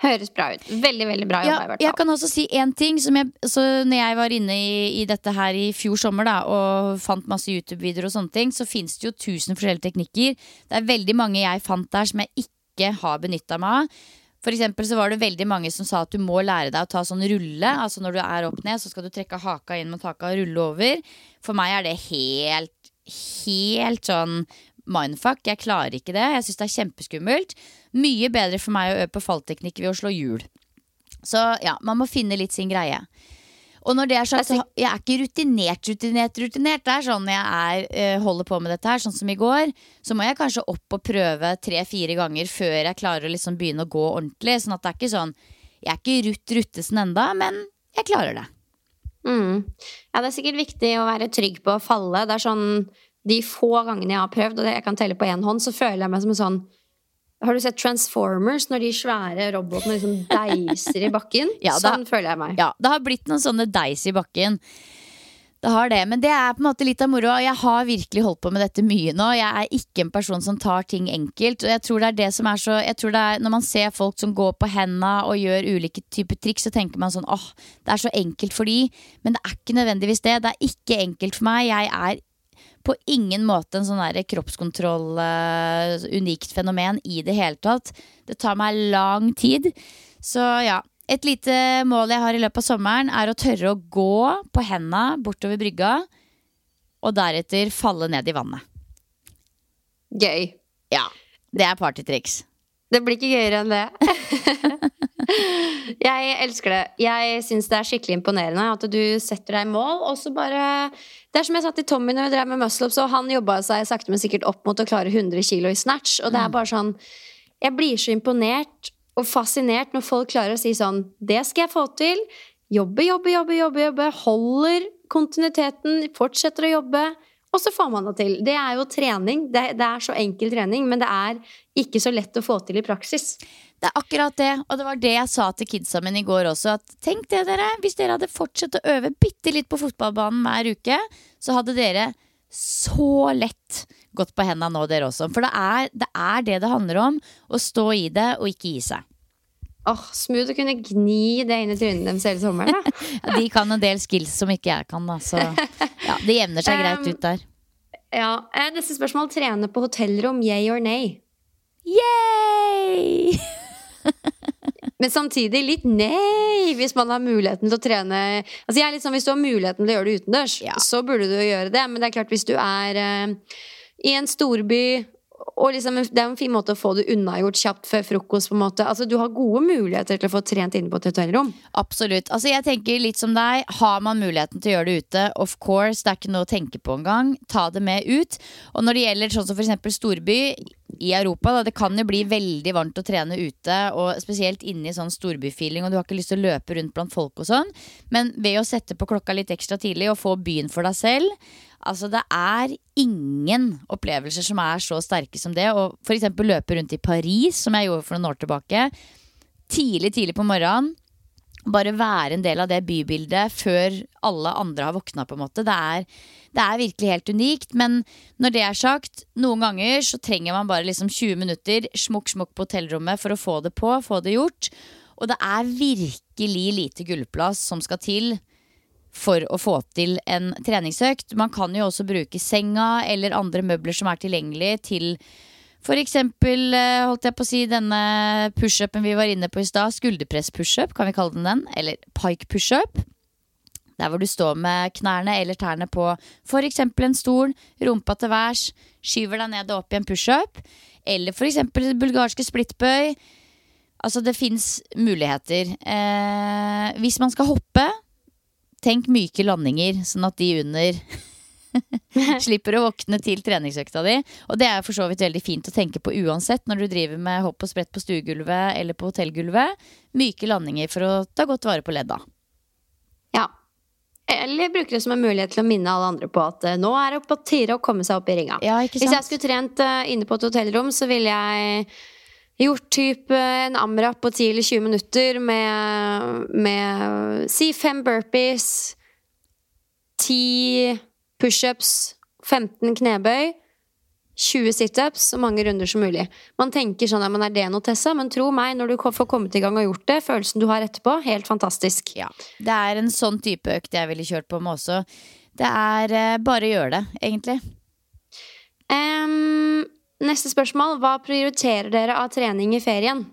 Høres bra ut. Veldig veldig bra jobba. Ja, i hvert jeg kan også si én ting. Som jeg, så når jeg var inne i, i dette her i fjor sommer da, og fant masse YouTube-videoer, og sånne ting, så fins det jo tusen forskjellige teknikker. Det er veldig mange jeg fant der som jeg ikke har benytta meg av. For eksempel så var det veldig mange som sa at du må lære deg å ta sånn rulle. Altså når du er opp ned, så skal du trekke haka inn med haka og rulle over. For meg er det helt, helt sånn mindfuck. Jeg klarer ikke det. Jeg syns det er kjempeskummelt. Mye bedre for meg å øve på fallteknikk ved å slå hjul. Så ja, man må finne litt sin greie. Og når det er sagt, så Jeg er ikke rutinert, rutinert, rutinert. Det er sånn jeg er, eh, holder på med dette her, sånn som i går. Så må jeg kanskje opp og prøve tre-fire ganger før jeg klarer å liksom begynne å gå ordentlig. Sånn at det er ikke sånn Jeg er ikke Ruth Ruttesen enda, men jeg klarer det. Mm. Ja, det er sikkert viktig å være trygg på å falle. Det er sånn De få gangene jeg har prøvd, og det jeg kan telle på én hånd, så føler jeg meg som en sånn Har du sett Transformers, når de svære robotene liksom deiser i bakken? Ja, det- sånn føler jeg meg. Ja, det har blitt noen sånne deis i bakken. Det har det, men det er på en måte litt av moroa. Jeg har virkelig holdt på med dette mye nå. Jeg er ikke en person som tar ting enkelt. Og jeg tror det er det som er så jeg tror det er, Når man ser folk som går på henda og gjør ulike typer triks, så tenker man sånn åh, det er så enkelt for de. Men det er ikke nødvendigvis det. Det er ikke enkelt for meg. Jeg er på ingen måte en sånn kroppskontroll, uh, unikt fenomen i det hele tatt. Det tar meg lang tid. Så ja, et lite mål jeg har i løpet av sommeren, er å tørre å gå på henda bortover brygga, og deretter falle ned i vannet. Gøy. Ja, det er partytriks. Det blir ikke gøyere enn det. jeg elsker det. Jeg syns det er skikkelig imponerende at du setter deg mål, og så bare Det er som jeg sa til Tommy når vi drev med muscle-ups, og han jobba seg sakte, men sikkert opp mot å klare 100 kilo i snatch, og det er bare sånn Jeg blir så imponert og fascinert når folk klarer å si sånn Det skal jeg få til. Jobbe, jobbe, jobbe, jobbe, jobbe. Holder kontinuiteten, fortsetter å jobbe. Og så får man det til. Det er jo trening. Det, det er så enkel trening, men det er ikke så lett å få til i praksis. Det er akkurat det, og det var det jeg sa til kidsa mine i går også. At tenk det, dere. Hvis dere hadde fortsatt å øve bitte litt på fotballbanen hver uke, så hadde dere så lett gått på henda nå, dere også. For det er, det er det det handler om. Å stå i det og ikke gi seg. Åh, Smooth å kunne gni det inn i trynet deres hele sommeren. Ja, de kan en del skills som ikke jeg kan, da. Så ja, det jevner seg greit ut der. Ja, eh, Neste spørsmål. Trene på hotellrom, yay or nay? Yay! Men samtidig litt nei, hvis man har muligheten til å trene Altså jeg er litt sånn, Hvis du har muligheten til å gjøre det utendørs, Ja. så burde du gjøre det. Men det er klart hvis du er uh, i en storby og liksom, Det er en fin måte å få det unnagjort kjapt før frokost. på en måte Altså Du har gode muligheter til å få trent inne på et hotellrom. Absolutt. Altså jeg tenker litt som deg. Har man muligheten til å gjøre det ute, of course, det er ikke noe å tenke på engang. Ta det med ut. Og når det gjelder sånn som eksempel storby, i Europa. Da. Det kan jo bli veldig varmt å trene ute, og spesielt inne i sånn storbyfeeling, og du har ikke lyst til å løpe rundt blant folk og sånn. Men ved å sette på klokka litt ekstra tidlig og få byen for deg selv Altså, det er ingen opplevelser som er så sterke som det. Å f.eks. løpe rundt i Paris, som jeg gjorde for noen år tilbake. Tidlig, tidlig på morgenen bare være en del av det bybildet før alle andre har våkna, på en måte. Det er, det er, virkelig helt unikt. Men når det er sagt, noen ganger så trenger man bare liksom 20 minutter smukk, smukk på hotellrommet for å få det på, få det gjort. Og det er virkelig lite gullplass som skal til for å få til en treningsøkt. Man kan jo også bruke senga eller andre møbler som er tilgjengelig til for eksempel, eh, holdt jeg på å si, denne pushupen vi var inne på i stad. Skulderpress-pushup, kan vi kalle den den? Eller pike pushup. Der hvor du står med knærne eller tærne på f.eks. en stol, rumpa til værs, skyver deg ned og opp i en pushup. Eller f.eks. bulgarske splittbøy. Altså, det fins muligheter. Eh, hvis man skal hoppe, tenk myke landinger, sånn at de under Slipper å våkne til treningsøkta di. Og det er for så vidt veldig fint å tenke på uansett når du driver med hopp og sprett på stuegulvet eller på hotellgulvet. Myke landinger for å ta godt vare på ledda. Ja. Eller bruke det som en mulighet til å minne alle andre på at uh, nå er det på tide å komme seg opp i ringa. Ja, Hvis jeg skulle trent uh, inne på et hotellrom, så ville jeg gjort typ uh, en amrap på 10 eller 20 minutter med, med si fem burpees, ti pushups, 15 knebøy, 20 situps, og mange runder som mulig. Man tenker sånn at man er det noe, Tessa, men tro meg, når du får kommet i gang og gjort det, følelsen du har etterpå, helt fantastisk. Ja, Det er en sånn type økt jeg ville kjørt på med også. Det er uh, bare å gjøre det, egentlig. Um, neste spørsmål. Hva prioriterer dere av trening i ferien?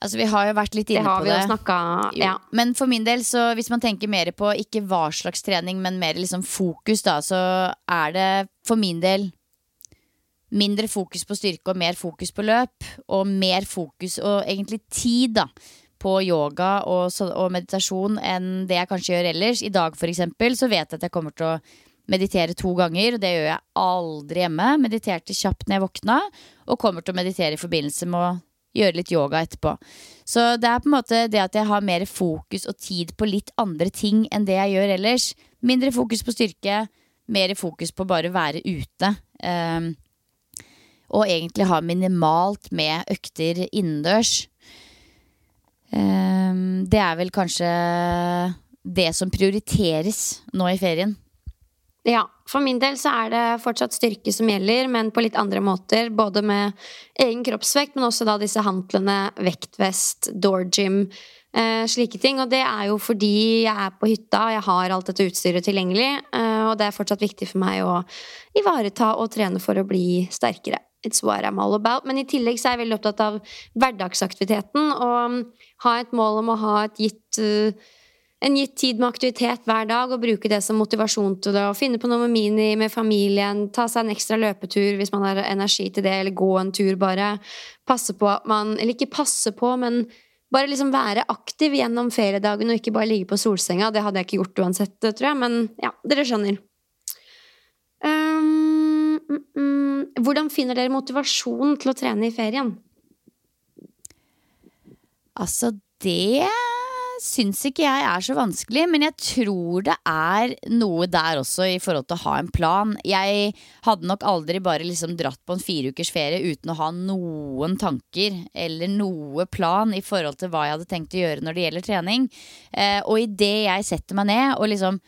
Altså, vi har jo vært litt inne på det. Snakket, ja. Men for min del, så hvis man tenker mer på ikke hva slags trening, men mer liksom fokus, da, så er det for min del mindre fokus på styrke og mer fokus på løp. Og mer fokus og egentlig tid, da. På yoga og, og meditasjon enn det jeg kanskje gjør ellers. I dag for eksempel, så vet jeg at jeg kommer til å meditere to ganger. Det gjør jeg aldri hjemme. Mediterte kjapt når jeg våkna, og kommer til å meditere i forbindelse med å gjøre litt yoga etterpå. Så det er på en måte det at jeg har mer fokus og tid på litt andre ting enn det jeg gjør ellers. Mindre fokus på styrke, mer fokus på bare å være ute. Um, og egentlig ha minimalt med økter innendørs. Um, det er vel kanskje det som prioriteres nå i ferien. Ja, for min del så er det fortsatt styrke som gjelder, men på litt andre måter. Både med egen kroppsvekt, men også da disse hantlene, vektvest, door gym, eh, slike ting. Og det er jo fordi jeg er på hytta, og jeg har alt dette utstyret tilgjengelig, eh, og det er fortsatt viktig for meg å ivareta og trene for å bli sterkere. It's what I'm all about. Men i tillegg så er jeg veldig opptatt av hverdagsaktiviteten, og ha et mål om å ha et gitt uh, en gitt tid med aktivitet hver dag og bruke det som motivasjon til det. Og finne på noe med mini med familien, ta seg en ekstra løpetur hvis man har energi til det, eller gå en tur, bare. Passe på at man Eller ikke passe på, men bare liksom være aktiv gjennom feriedagen og ikke bare ligge på solsenga. Det hadde jeg ikke gjort uansett, tror jeg, men ja, dere skjønner. Um, mm, mm. Hvordan finner dere motivasjon til å trene i ferien? Altså, det syns ikke jeg er så vanskelig, men jeg tror det er noe der også i forhold til å ha en plan. Jeg hadde nok aldri bare liksom dratt på en fire ukers ferie uten å ha noen tanker eller noe plan i forhold til hva jeg hadde tenkt å gjøre når det gjelder trening. Eh, og idet jeg setter meg ned og liksom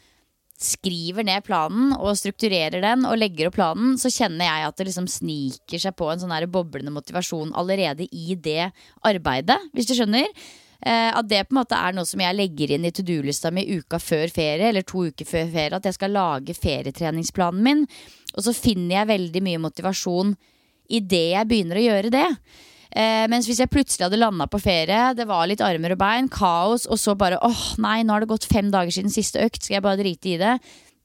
skriver ned planen og strukturerer den og legger opp planen, så kjenner jeg at det liksom sniker seg på en sånn boblende motivasjon allerede i det arbeidet, hvis du skjønner. Eh, at det på en måte er noe som jeg legger inn i to do-lista mi uka før ferie, eller to uker før ferie. At jeg skal lage ferietreningsplanen min. Og så finner jeg veldig mye motivasjon idet jeg begynner å gjøre det. Eh, mens hvis jeg plutselig hadde landa på ferie, det var litt armer og bein, kaos, og så bare åh nei, nå har det gått fem dager siden siste økt, skal jeg bare drite i det.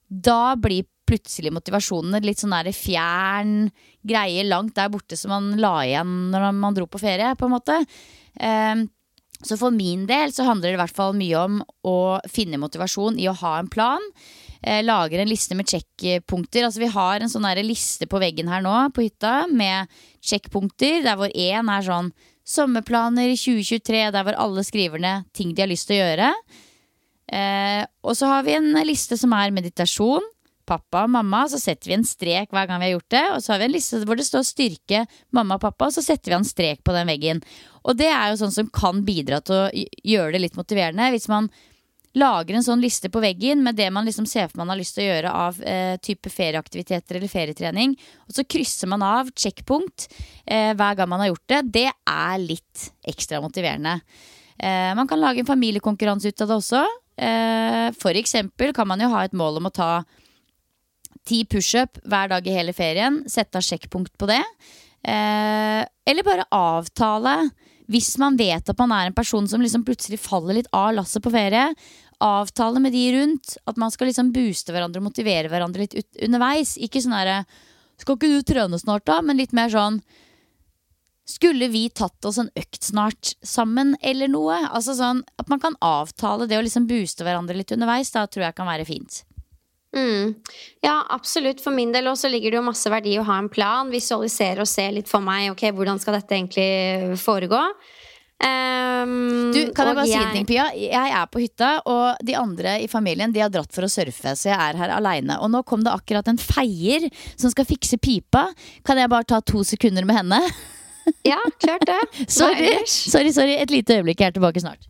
Da blir plutselig motivasjonen litt sånn der fjern greie langt der borte som man la igjen når man dro på ferie, på en måte. Eh, så for min del så handler det i hvert fall mye om å finne motivasjon i å ha en plan. eh, lager en liste med sjekkpunkter. Altså Vi har en sånn liste på veggen her nå på hytta med sjekkpunkter, der hvor én er sånn sommerplaner i 2023, der hvor alle skriver ned ting de har lyst til å gjøre. Eh, og så har vi en liste som er meditasjon. Pappa og mamma, så setter vi en strek hver gang vi har gjort det. Og så har vi en liste hvor det står styrke mamma og pappa, og så setter vi en strek på den veggen. Og det er jo sånn som kan bidra til å gjøre det litt motiverende. Hvis man lager en sånn liste på veggen med det man liksom ser for man har lyst til å gjøre av eh, type ferieaktiviteter eller ferietrening, og så krysser man av checkpunkt eh, hver gang man har gjort det, det er litt ekstra motiverende. Eh, man kan lage en familiekonkurranse ut av det også. Eh, for eksempel kan man jo ha et mål om å ta ti pushup hver dag i hele ferien. Sette av sjekkpunkt på det. Eh, eller bare avtale hvis man vet at man er en person som liksom plutselig faller litt av lasset på ferie, avtale med de rundt at man skal liksom booste hverandre og motivere hverandre litt ut, underveis. Ikke sånn herre Skal ikke du trøne snart, da? Men litt mer sånn Skulle vi tatt oss en økt snart sammen, eller noe? Altså sånn At man kan avtale det å liksom booste hverandre litt underveis, da tror jeg kan være fint. Mm. Ja, absolutt. For min del også ligger det jo masse verdi å ha en plan. Visualisere og se litt for meg ok, hvordan skal dette egentlig foregå. Um, du, kan jeg bare jeg... si en ting, Pia? Jeg er på hytta, og de andre i familien De har dratt for å surfe, så jeg er her aleine. Og nå kom det akkurat en feier som skal fikse pipa. Kan jeg bare ta to sekunder med henne? Ja, klart det. sorry, sorry, sorry. Et lite øyeblikk, jeg er tilbake snart.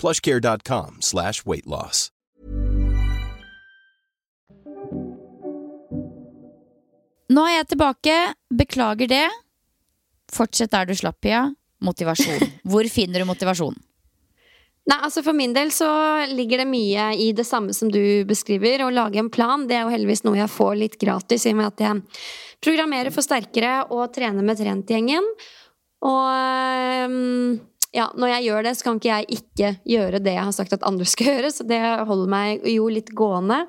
plushcare.com slash weight loss. Nå er jeg tilbake. Beklager det. Fortsett der du slapp, Pia. Motivasjon. Hvor finner du motivasjon? Nei, altså For min del så ligger det mye i det samme som du beskriver. Å lage en plan det er jo heldigvis noe jeg får litt gratis i og med at jeg programmerer for sterkere og trener med Trentgjengen. Og um, ja, når jeg gjør det, så kan ikke jeg ikke gjøre det jeg har sagt at andre skal gjøre. Så det holder meg jo litt gående.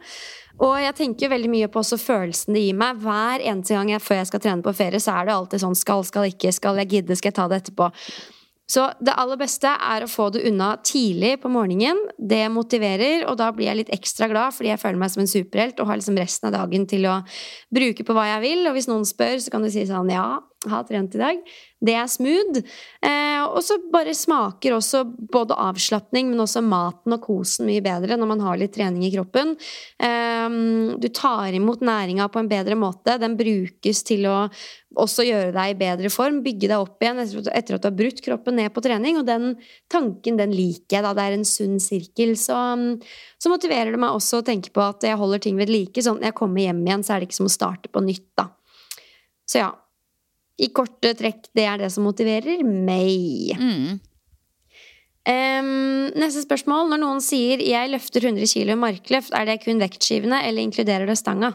Og jeg tenker veldig mye på også følelsen det gir meg. Hver eneste gang jeg, før jeg skal trene på ferie, så er det alltid sånn skal, skal ikke, skal jeg gidde, skal jeg ta det etterpå. Så det aller beste er å få det unna tidlig på morgenen. Det motiverer, og da blir jeg litt ekstra glad fordi jeg føler meg som en superhelt og har liksom resten av dagen til å bruke på hva jeg vil. Og hvis noen spør, så kan du si sånn ja, har trent i dag. Det er smooth. Eh, og så bare smaker også både avslapning, men også maten og kosen mye bedre når man har litt trening i kroppen. Eh, du tar imot næringa på en bedre måte. Den brukes til å også gjøre deg i bedre form, bygge deg opp igjen etter at du har brutt kroppen ned på trening. Og den tanken, den liker jeg, da. Det er en sunn sirkel. Så, så motiverer det meg også å tenke på at jeg holder ting ved like. Sånn når jeg kommer hjem igjen, så er det ikke som å starte på nytt, da. Så ja, i korte trekk, det er det som motiverer meg. Mm. Um, neste spørsmål. Når noen sier 'jeg løfter 100 kg markløft', er det kun vektskivene, eller inkluderer det stanga?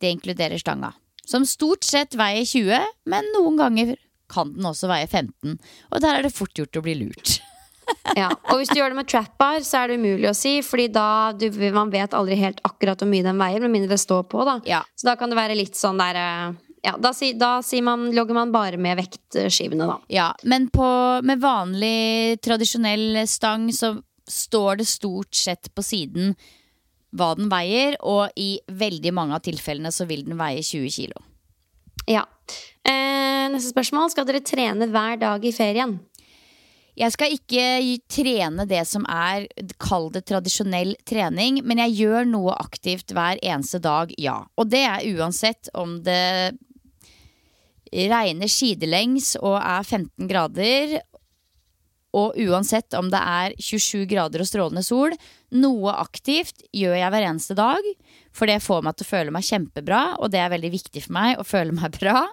Det inkluderer stanga. Som stort sett veier 20, men noen ganger kan den også veie 15. Og der er det fort gjort å bli lurt. Ja. Og hvis du gjør det med trap bar, så er det umulig å si, Fordi da du, man vet aldri helt akkurat hvor mye den veier, med mindre det står på. da Ja. Så da kan det være litt sånn der eh, Ja, da, si, da sier man, logger man bare med vektskivene, da. Ja, men på, med vanlig, tradisjonell stang så står det stort sett på siden hva den veier, og i veldig mange av tilfellene så vil den veie 20 kilo. Ja. Eh, neste spørsmål. Skal dere trene hver dag i ferien? Jeg skal ikke trene det som er, kall det tradisjonell trening, men jeg gjør noe aktivt hver eneste dag, ja. Og det er uansett om det regner sidelengs og er 15 grader, og uansett om det er 27 grader og strålende sol. Noe aktivt gjør jeg hver eneste dag, for det får meg til å føle meg kjempebra, og det er veldig viktig for meg å føle meg bra.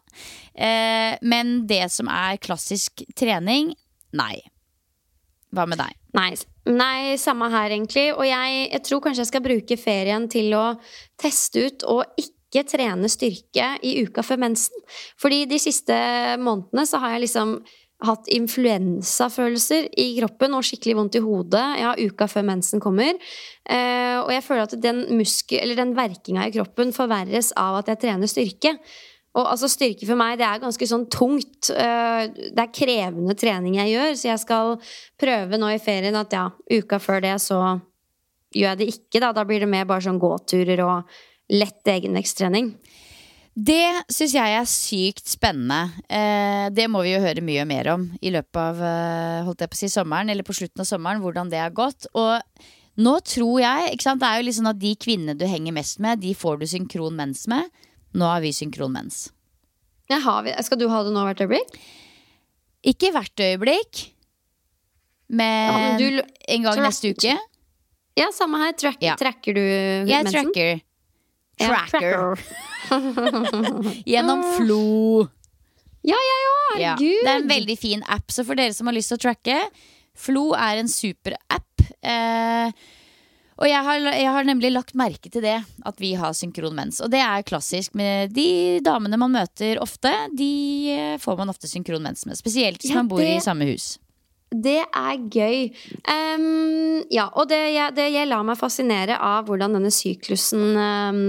Eh, men det som er klassisk trening, nei. Hva med deg? Nei, nei samme her egentlig. Og jeg, jeg tror kanskje jeg skal bruke ferien til å teste ut og ikke trene styrke i uka før mensen. Fordi de siste månedene så har jeg liksom hatt influensafølelser i kroppen og skikkelig vondt i hodet ja, uka før mensen kommer. Eh, og jeg føler at den, eller den verkinga i kroppen forverres av at jeg trener styrke. Og altså styrke for meg, det er ganske sånn tungt. Eh, Det er krevende trening jeg gjør, så jeg skal prøve nå i ferien at ja, uka før det så gjør jeg det ikke, da. Da blir det mer bare sånn gåturer og lett egenveksttrening. Det syns jeg er sykt spennende. Eh, det må vi jo høre mye mer om i løpet av eh, holdt jeg på å si, sommeren, eller på slutten av sommeren, hvordan det har gått. Og nå tror jeg sant, Det er jo sånn at de kvinnene du henger mest med, de får du synkron mens med. Nå har vi synkron mens. Ja, har vi, skal du ha det nå hvert øyeblikk? Ikke hvert øyeblikk, men, Ja, men du- en gang neste uke. Ja, samme her. Track, Ja. Tracker du Jeg mensen? tracker. Ja, Tracker. Gjennom. Flo. Ja, ja, ja, Ja, herregud. det er en veldig fin app, så for dere som har lyst til å tracke Flo er en superapp. Eh, og jeg har, jeg har nemlig lagt merke til det, at vi har synkron mens. Og det er klassisk med de damene man møter ofte. De eh, får man ofte synkron mens med. Spesielt hvis Ja, man bor i samme hus. Det er gøy. Um, ja, og det, jeg, det, jeg lar meg fascinere av hvordan denne syklusen um,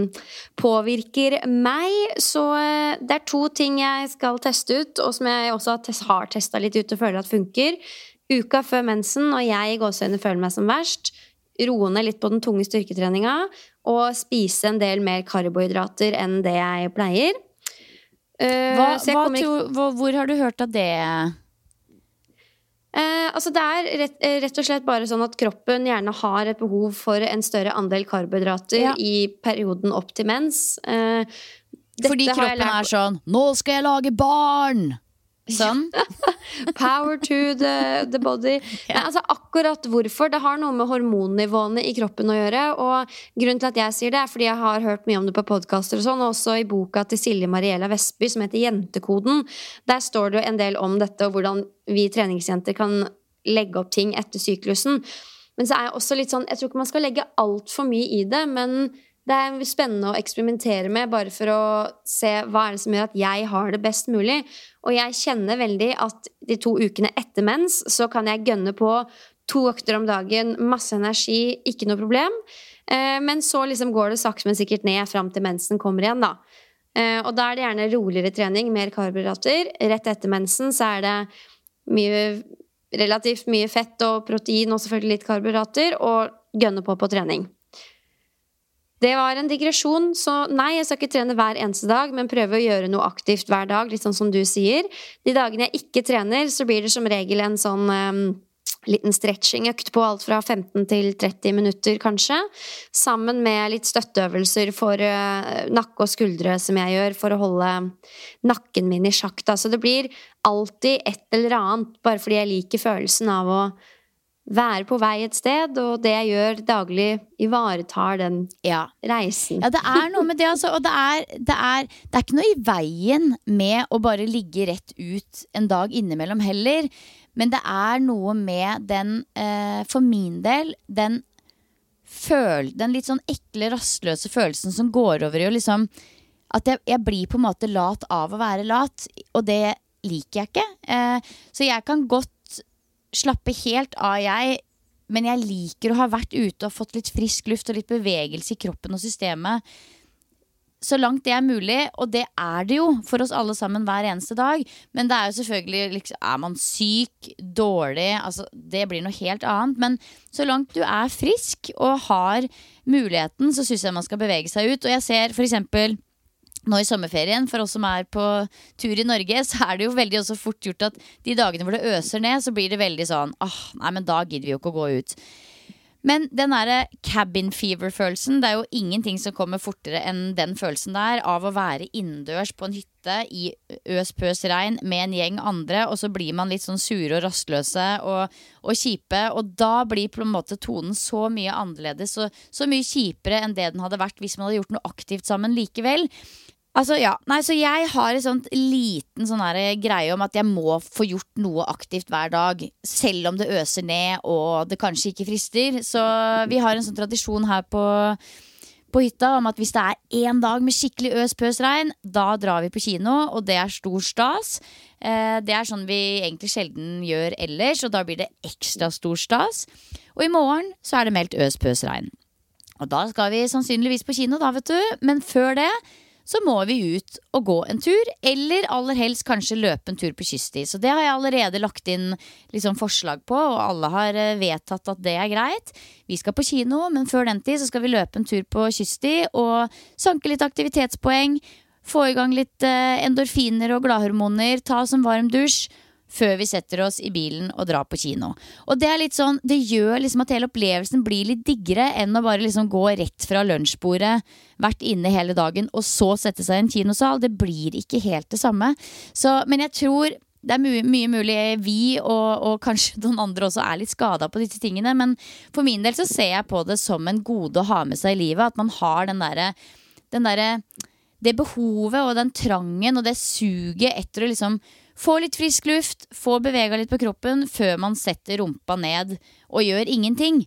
påvirker meg. Så uh, det er to ting jeg skal teste ut, og som jeg også har, test, testa litt ut og føler at funker. Uka før mensen, når jeg i gåseøynene føler meg som verst, roe ned litt på den tunge styrketreninga og spise en del mer karbohydrater enn det jeg pleier. Uh, Hva, hva ikke- tror- hvor, hvor har du hørt av det? Eh, altså det er rett, eh, rett og slett bare sånn at kroppen gjerne har et behov for en større andel karbohydrater Ja. i perioden opp til mens. Eh, Fordi kroppen er sånn 'Nå skal jeg lage barn!' Sånn. Power to the, the body. Nei, altså akkurat hvorfor. Det har noe med hormonnivåene i kroppen å gjøre. Og grunnen til at jeg sier det, er fordi jeg har hørt mye om det på podkaster og sånn, og også i boka til Silje Mariella Vestby som heter Jentekoden. Der står det jo en del om dette, og hvordan vi treningsjenter kan legge opp ting etter syklusen. Men så er jeg også litt sånn Jeg tror ikke man skal legge altfor mye i det, men det er spennende å eksperimentere med, bare for å se hva er det som gjør at jeg har det best mulig. Og jeg kjenner veldig at de to ukene etter mens så kan jeg gønne på to økter om dagen, masse energi, ikke noe problem. Eh, men så liksom går det sakte, men sikkert ned fram til mensen kommer igjen, da. Eh, og da er det gjerne roligere trening, mer karbohydrater. Rett etter mensen så er det mye, relativt mye fett og protein og selvfølgelig litt karbohydrater, og gønne på på trening. Det var en digresjon, så nei, jeg skal ikke trene hver eneste dag, men prøve å gjøre noe aktivt hver dag, litt sånn som du sier. De dagene jeg ikke trener, så blir det som regel en sånn um, liten stretchingøkt på alt fra 15 til 30 minutter, kanskje. Sammen med litt støtteøvelser for uh, nakke og skuldre, som jeg gjør, for å holde nakken min i sjakk. Da. Så det blir alltid et eller annet, bare fordi jeg liker følelsen av å være på vei et sted, og det jeg gjør daglig, ivaretar den Ja. reisen. Ja, det er noe med det, altså. Og det er, det, er, det er ikke noe i veien med å bare ligge rett ut en dag innimellom heller. Men det er noe med den, eh, for min del, den føl... Den litt sånn ekle, rastløse følelsen som går over i å liksom At jeg, jeg blir på en måte lat av å være lat, og det liker jeg ikke. Eh, så jeg kan godt slappe helt av, jeg. Men jeg liker å ha vært ute og fått litt frisk luft og litt bevegelse i kroppen og systemet. Så langt det er mulig, og det er det jo for oss alle sammen hver eneste dag. Men det er jo selvfølgelig liksom, Er man syk, dårlig, altså det blir noe helt annet. Men så langt du er frisk og har muligheten, så syns jeg man skal bevege seg ut. Og jeg ser for eksempel nå i sommerferien, for oss som er på tur i Norge, så er det jo veldig også fort gjort at de dagene hvor det øser ned, så blir det veldig sånn åh, nei, men da gidder vi jo ikke å gå ut. Men den derre cabin fever-følelsen, det er jo ingenting som kommer fortere enn den følelsen der av å være innendørs på en hytte i øs pøs regn med en gjeng andre, og så blir man litt sånn sure og rastløse og, og kjipe, og da blir på en måte tonen så mye annerledes og så mye kjipere enn det den hadde vært hvis man hadde gjort noe aktivt sammen likevel. Altså, ja. Nei, så jeg har en sånn liten sånn greie om at jeg må få gjort noe aktivt hver dag. Selv om det øser ned og det kanskje ikke frister. Så vi har en sånn tradisjon her på, på hytta om at hvis det er én dag med skikkelig øs-pøs-regn, da drar vi på kino, og det er stor stas. Eh, det er sånn vi egentlig sjelden gjør ellers, og da blir det ekstra stor stas. Og i morgen så er det meldt øs-pøs-regn. Og da skal vi sannsynligvis på kino, da, vet du. Men før det så må vi ut og gå en tur, eller aller helst kanskje løpe en tur på kyststid. Så det har jeg allerede lagt inn liksom, forslag på, og alle har eh, vedtatt at det er greit. Vi skal på kino, men før den tid så skal vi løpe en tur på kyststid og sanke litt aktivitetspoeng. Få i gang litt eh, endorfiner og gladhormoner, ta oss en varm dusj før vi setter oss i bilen og drar på kino. Og Det er litt sånn, det gjør liksom at hele opplevelsen blir litt diggere enn å bare liksom gå rett fra lunsjbordet, vært inne hele dagen, og så sette seg i en kinosal. Det blir ikke helt det samme. Så, men jeg tror det er mye, mye mulig vi og, og, kanskje noen andre også er litt skada på disse tingene. Men for min del så ser jeg på det som en gode å ha med seg i livet. At man har den derre der, Det behovet og den trangen og det suget etter å liksom få litt frisk luft, få bevega litt på kroppen før man setter rumpa ned og gjør ingenting.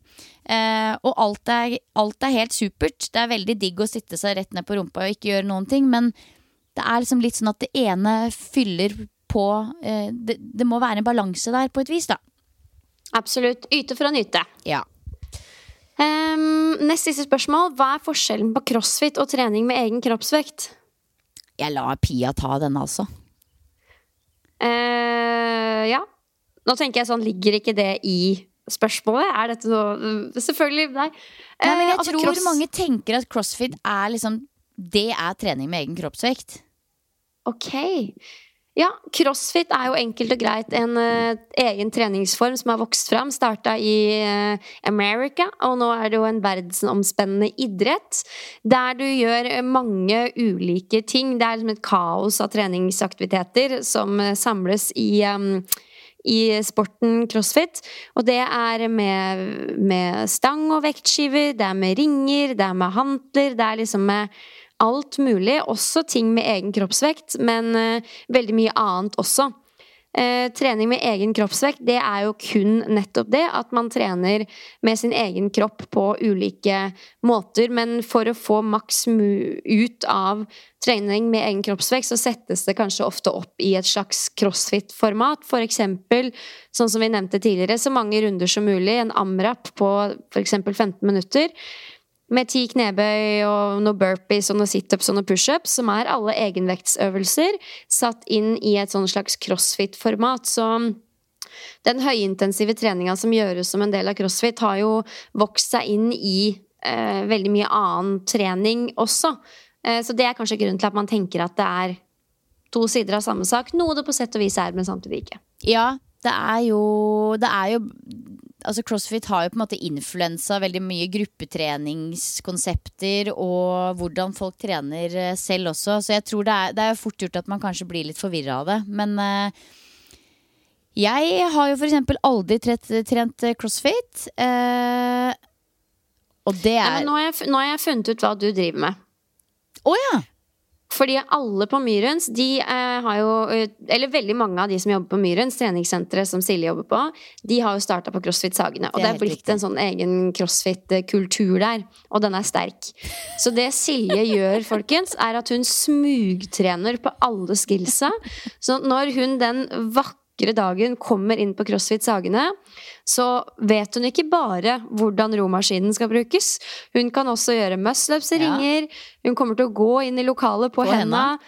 Eh, og alt er, alt er, helt supert. Det er veldig digg å sitte seg rett ned på rumpa og ikke gjøre noen ting, men det er liksom litt sånn at det ene fyller på eh, det, det, må være en balanse der på et vis, da. Absolutt. Yte for å nyte. Ja. Um, nest siste spørsmål. Hva er forskjellen på crossfit og trening med egen kroppsvekt? Jeg lar Pia ta den, altså. Uh, ja. Nå tenker jeg sånn, ligger ikke det i spørsmålet? Er dette noe Selvfølgelig, nei. nei men jeg uh, altså, tror cross... mange tenker at crossfit er liksom Det er trening med egen kroppsvekt. Ok. Ja, crossfit er jo enkelt og greit en uh, egen treningsform som har vokst fram. Starta i uh, America, og nå er det jo en verdensomspennende idrett. Der du gjør mange ulike ting. Det er liksom et kaos av treningsaktiviteter som uh, samles i um, i sporten crossfit. Og det er med, med stang og vektskiver, det er med ringer, det er med hantler, det er liksom med alt mulig, også ting med egen kroppsvekt, men uh, veldig mye annet også. Uh, trening med egen kroppsvekt, det er jo kun nettopp det. At man trener med sin egen kropp på ulike måter. Men for å få maks ut av trening med egen kroppsvekt, så settes det kanskje ofte opp i et slags crossfit-format. For eksempel, sånn som vi nevnte tidligere, så mange runder som mulig. En amrap på f.eks. 15 minutter med ti knebøy og noen burpees og noen situps og noen pushups, som er alle egenvektsøvelser satt inn i et sånn slags crossfit-format. Så den høyintensive treninga som gjøres som en del av crossfit, har jo vokst seg inn i eh, veldig mye annen trening også. Eh, så det er kanskje grunnen til at man tenker at det er to sider av samme sak. Noe det på sett og vis er, men samtidig ikke. Ja, det er jo, det er jo altså CrossFit har jo på en måte influensa veldig mye gruppetreningskonsepter og hvordan folk trener eh, selv også. Så jeg tror det er, det er fort gjort at man kanskje blir litt forvirra av det. Men uh, jeg har jo eksempel aldri trent, trent CrossFit. Uh, og det er ja, nå, har jeg, nå har jeg funnet ut hva du driver med. Å oh, ja! Fordi alle på Myrens, de eh, har jo eh, Eller veldig mange av de som jobber på Myrens, treningssenteret som Silje jobber på, de har jo starta på CrossFit Sagene. Og det, er blitt riktig. en sånn egen crossfit-kultur der. Og den er sterk. Så det Silje gjør, folkens, er at hun smugtrener på alle skillsa. Så når hun den vakre vakre dagen kommer inn på CrossFit Sagene, så vet hun ikke bare hvordan romaskinen skal brukes. Hun kan også gjøre muscle-ups i Ja. ringer. Hun kommer til å gå inn i lokalet på, På henda.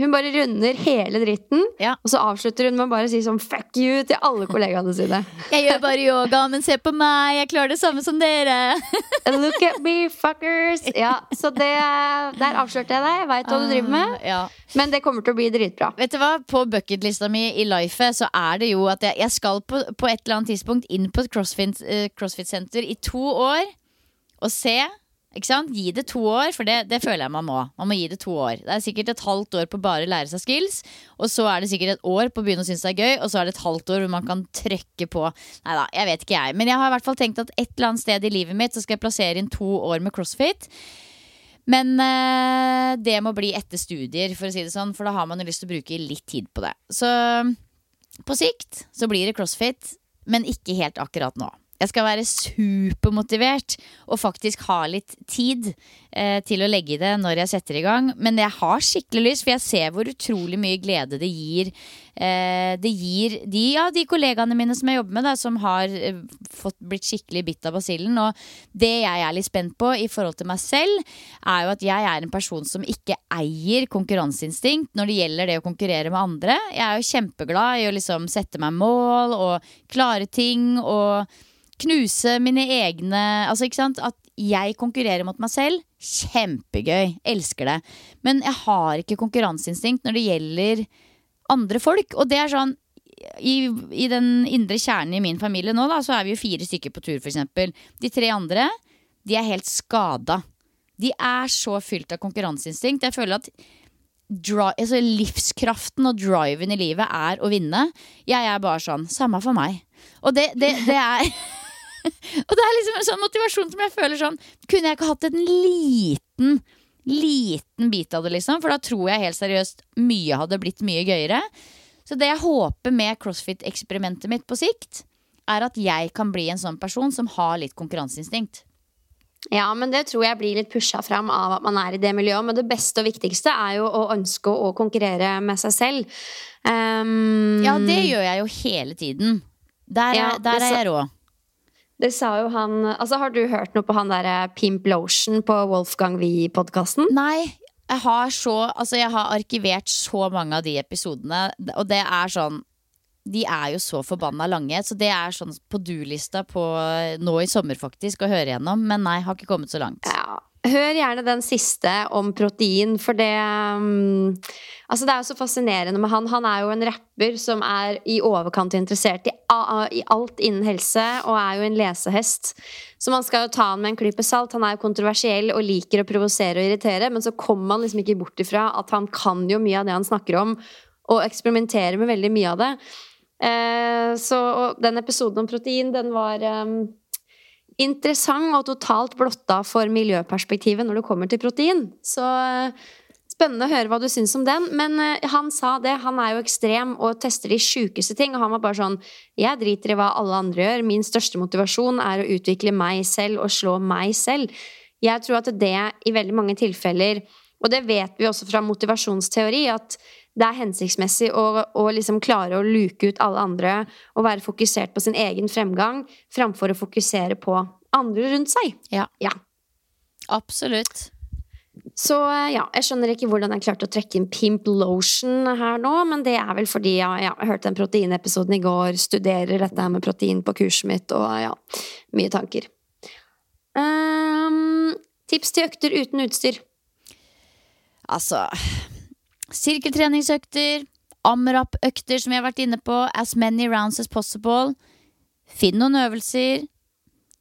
Hun bare runder hele dritten, Ja. og så avslutter hun med å bare si sånn fuck you til alle kollegaene sine. Jeg gjør bare yoga, men se på meg, jeg klarer det samme som dere. Look at me, fuckers! Ja, så det, der avslørte jeg deg. Jeg veit hva du driver med. Ja. Men det kommer til å bli dritbra. Vet du hva, På bucketlista mi i life så er det jo at jeg, jeg skal på, på et eller annet tidspunkt inn på et crossfit, eh, crossfit-senter i to år og se. Gi det to år, for det, det føler jeg man må. Man må gi det to år. Det er sikkert et halvt år på bare å lære seg skills, og så er det sikkert et år på å begynne å synes det er gøy, og så er det et halvt år hvor man kan trykke på. Nei da, jeg vet ikke jeg. Men jeg har i hvert fall tenkt at et eller annet sted i livet mitt så skal jeg plassere inn to år med crossfit. Men øh, det må bli etter studier, for å si det sånn, for da har man jo lyst til å bruke litt tid på det. Så på sikt så blir det crossfit, men ikke helt akkurat nå. Jeg skal være supermotivert og faktisk ha litt tid eh, til å legge i det når jeg setter i gang. Men jeg har skikkelig lyst, for jeg ser hvor utrolig mye glede det gir. Eh, det gir de, ja, de kollegaene mine som jeg jobber med, da, som har eh, fått blitt skikkelig bitt av basillen. Og det jeg er litt spent på i forhold til meg selv, er jo at jeg er en person som ikke eier konkurranseinstinkt når det gjelder det å konkurrere med andre. Jeg er jo kjempeglad i å liksom sette meg mål og klare ting og knuse mine egne Altså, ikke sant? At jeg konkurrerer mot meg selv. Kjempegøy. Elsker det. Men jeg har ikke konkurranseinstinkt når det gjelder andre folk. Og det er sånn i, I den indre kjernen i min familie nå, da, så er vi jo fire stykker på tur, f.eks. De tre andre, de er helt skada. De er så fylt av konkurranseinstinkt. Jeg føler at dri altså livskraften og driven i livet er å vinne. Jeg er bare sånn Samme for meg. Og det, det, det er Og det er liksom en sånn motivasjon som jeg føler sånn Kunne jeg ikke hatt en liten Liten bit av det, liksom? For da tror jeg helt seriøst mye hadde blitt mye gøyere. Så det jeg håper med crossfit-eksperimentet mitt på sikt, er at jeg kan bli en sånn person som har litt konkurranseinstinkt. Ja, men det tror jeg blir litt pusha fram av at man er i det miljøet. Men det beste og viktigste er jo å ønske å konkurrere med seg selv. Um, Ja, det gjør jeg jo hele tiden. Der, Ja, er, der er jeg rå. Det sa jo han Altså, har du hørt noe på han derre Pimp Lotion på Wolfgang Wie-podkasten? Nei, jeg har så Altså, jeg har arkivert så mange av de episodene, og det er sånn de er jo så forbanna lange, så det er sånn på do-lista på nå i sommer, faktisk, å høre gjennom. Men nei, har ikke kommet så langt. Ja. Hør gjerne den siste om protein, for det um, Altså, det er jo så fascinerende med han. Han er jo en rapper som er i overkant interessert i, i alt innen helse, og er jo en lesehest. Så man skal jo ta han med en klype salt. Han er jo kontroversiell og liker å provosere og irritere, men så kommer man liksom ikke bort ifra at han kan jo mye av det han snakker om, og eksperimenterer med veldig mye av det. Uh, så og den episoden om protein, den var um, interessant og totalt blotta for miljøperspektivet når det kommer til protein. Så eh, spennende å høre hva du syns om den. Men eh, han sa det. Han er jo ekstrem og tester de sjukeste ting. Og han var bare sånn Jeg driter i hva alle andre gjør. Min største motivasjon er å utvikle meg selv og slå meg selv. Jeg tror at det i veldig mange tilfeller og det vet vi også fra motivasjonsteori, at det er hensiktsmessig å, å liksom klare å luke ut alle andre og være fokusert på sin egen fremgang framfor å fokusere på andre rundt seg. Ja, Ja. absolutt. Så eh, ja, jeg skjønner ikke hvordan jeg klarte å trekke inn Pimp Lotion her nå, men det er vel fordi ja, ja, jeg hørte den proteinepisoden i går, studerer dette her med protein på kurset mitt, og ja, mye tanker. Um, tips til økter uten utstyr. Altså Sirkeltreningsøkter, amrap-økter som vi har vært inne på, as many rounds as possible. Finn noen øvelser.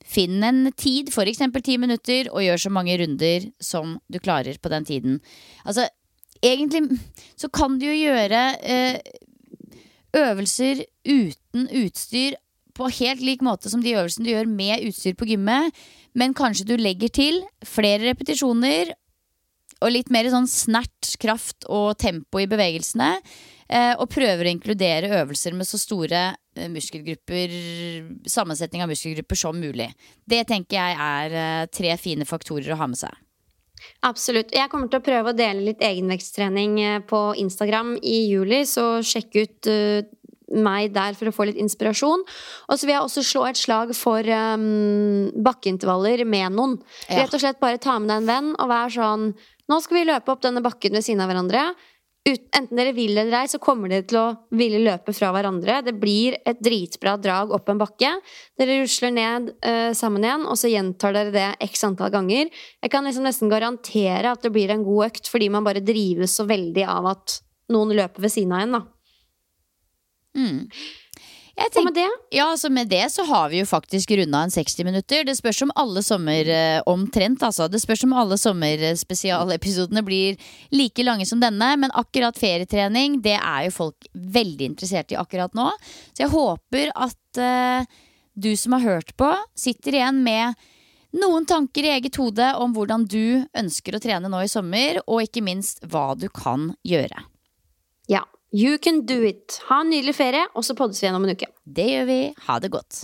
Finn en tid, f.eks. ti minutter, og gjør så mange runder som du klarer på den tiden. Altså, egentlig så kan du jo gjøre eh, øvelser uten utstyr på helt lik måte som de øvelsene du gjør med utstyr på gymmet, men kanskje du legger til flere repetisjoner og litt mer sånn snert, kraft og tempo i bevegelsene. Eh, og prøver å inkludere øvelser med så store eh, muskelgrupper, sammensetning av muskelgrupper som mulig. Det tenker jeg er eh, tre fine faktorer å ha med seg. Absolutt. Jeg kommer til å prøve å dele litt egenveksttrening på Instagram i juli, så sjekk ut meg der for å få litt inspirasjon. Og så vil jeg også slå et slag for um, bakkeintervaller med noen. Ja. Rett og slett bare ta med deg en venn og være sånn Nå skal vi løpe opp denne bakken ved siden av hverandre. Enten dere vil eller ei, så kommer dere til å ville løpe fra hverandre. Det blir et dritbra drag opp en bakke. Dere rusler ned uh, sammen igjen, og så gjentar dere det x antall ganger. Jeg kan liksom nesten garantere at det blir en god økt, fordi man bare drives så veldig av at noen løper ved siden av en, da. Jeg Og med det ja, altså med det så har vi jo faktisk runda en 60 minutter. Det spørs om alle sommer eh, omtrent, altså. Det spørs om alle sommerspesialepisodene blir like lange som denne. Men akkurat ferietrening, det er jo folk veldig interessert i akkurat nå. Så jeg håper at uh, du som har hørt på, sitter igjen med noen tanker i eget hode om hvordan du ønsker å trene nå i sommer, og ikke minst hva du kan gjøre. You can do it. Ha en nydelig ferie, og så poddes vi igjen om en uke. Det gjør vi. Ha det godt.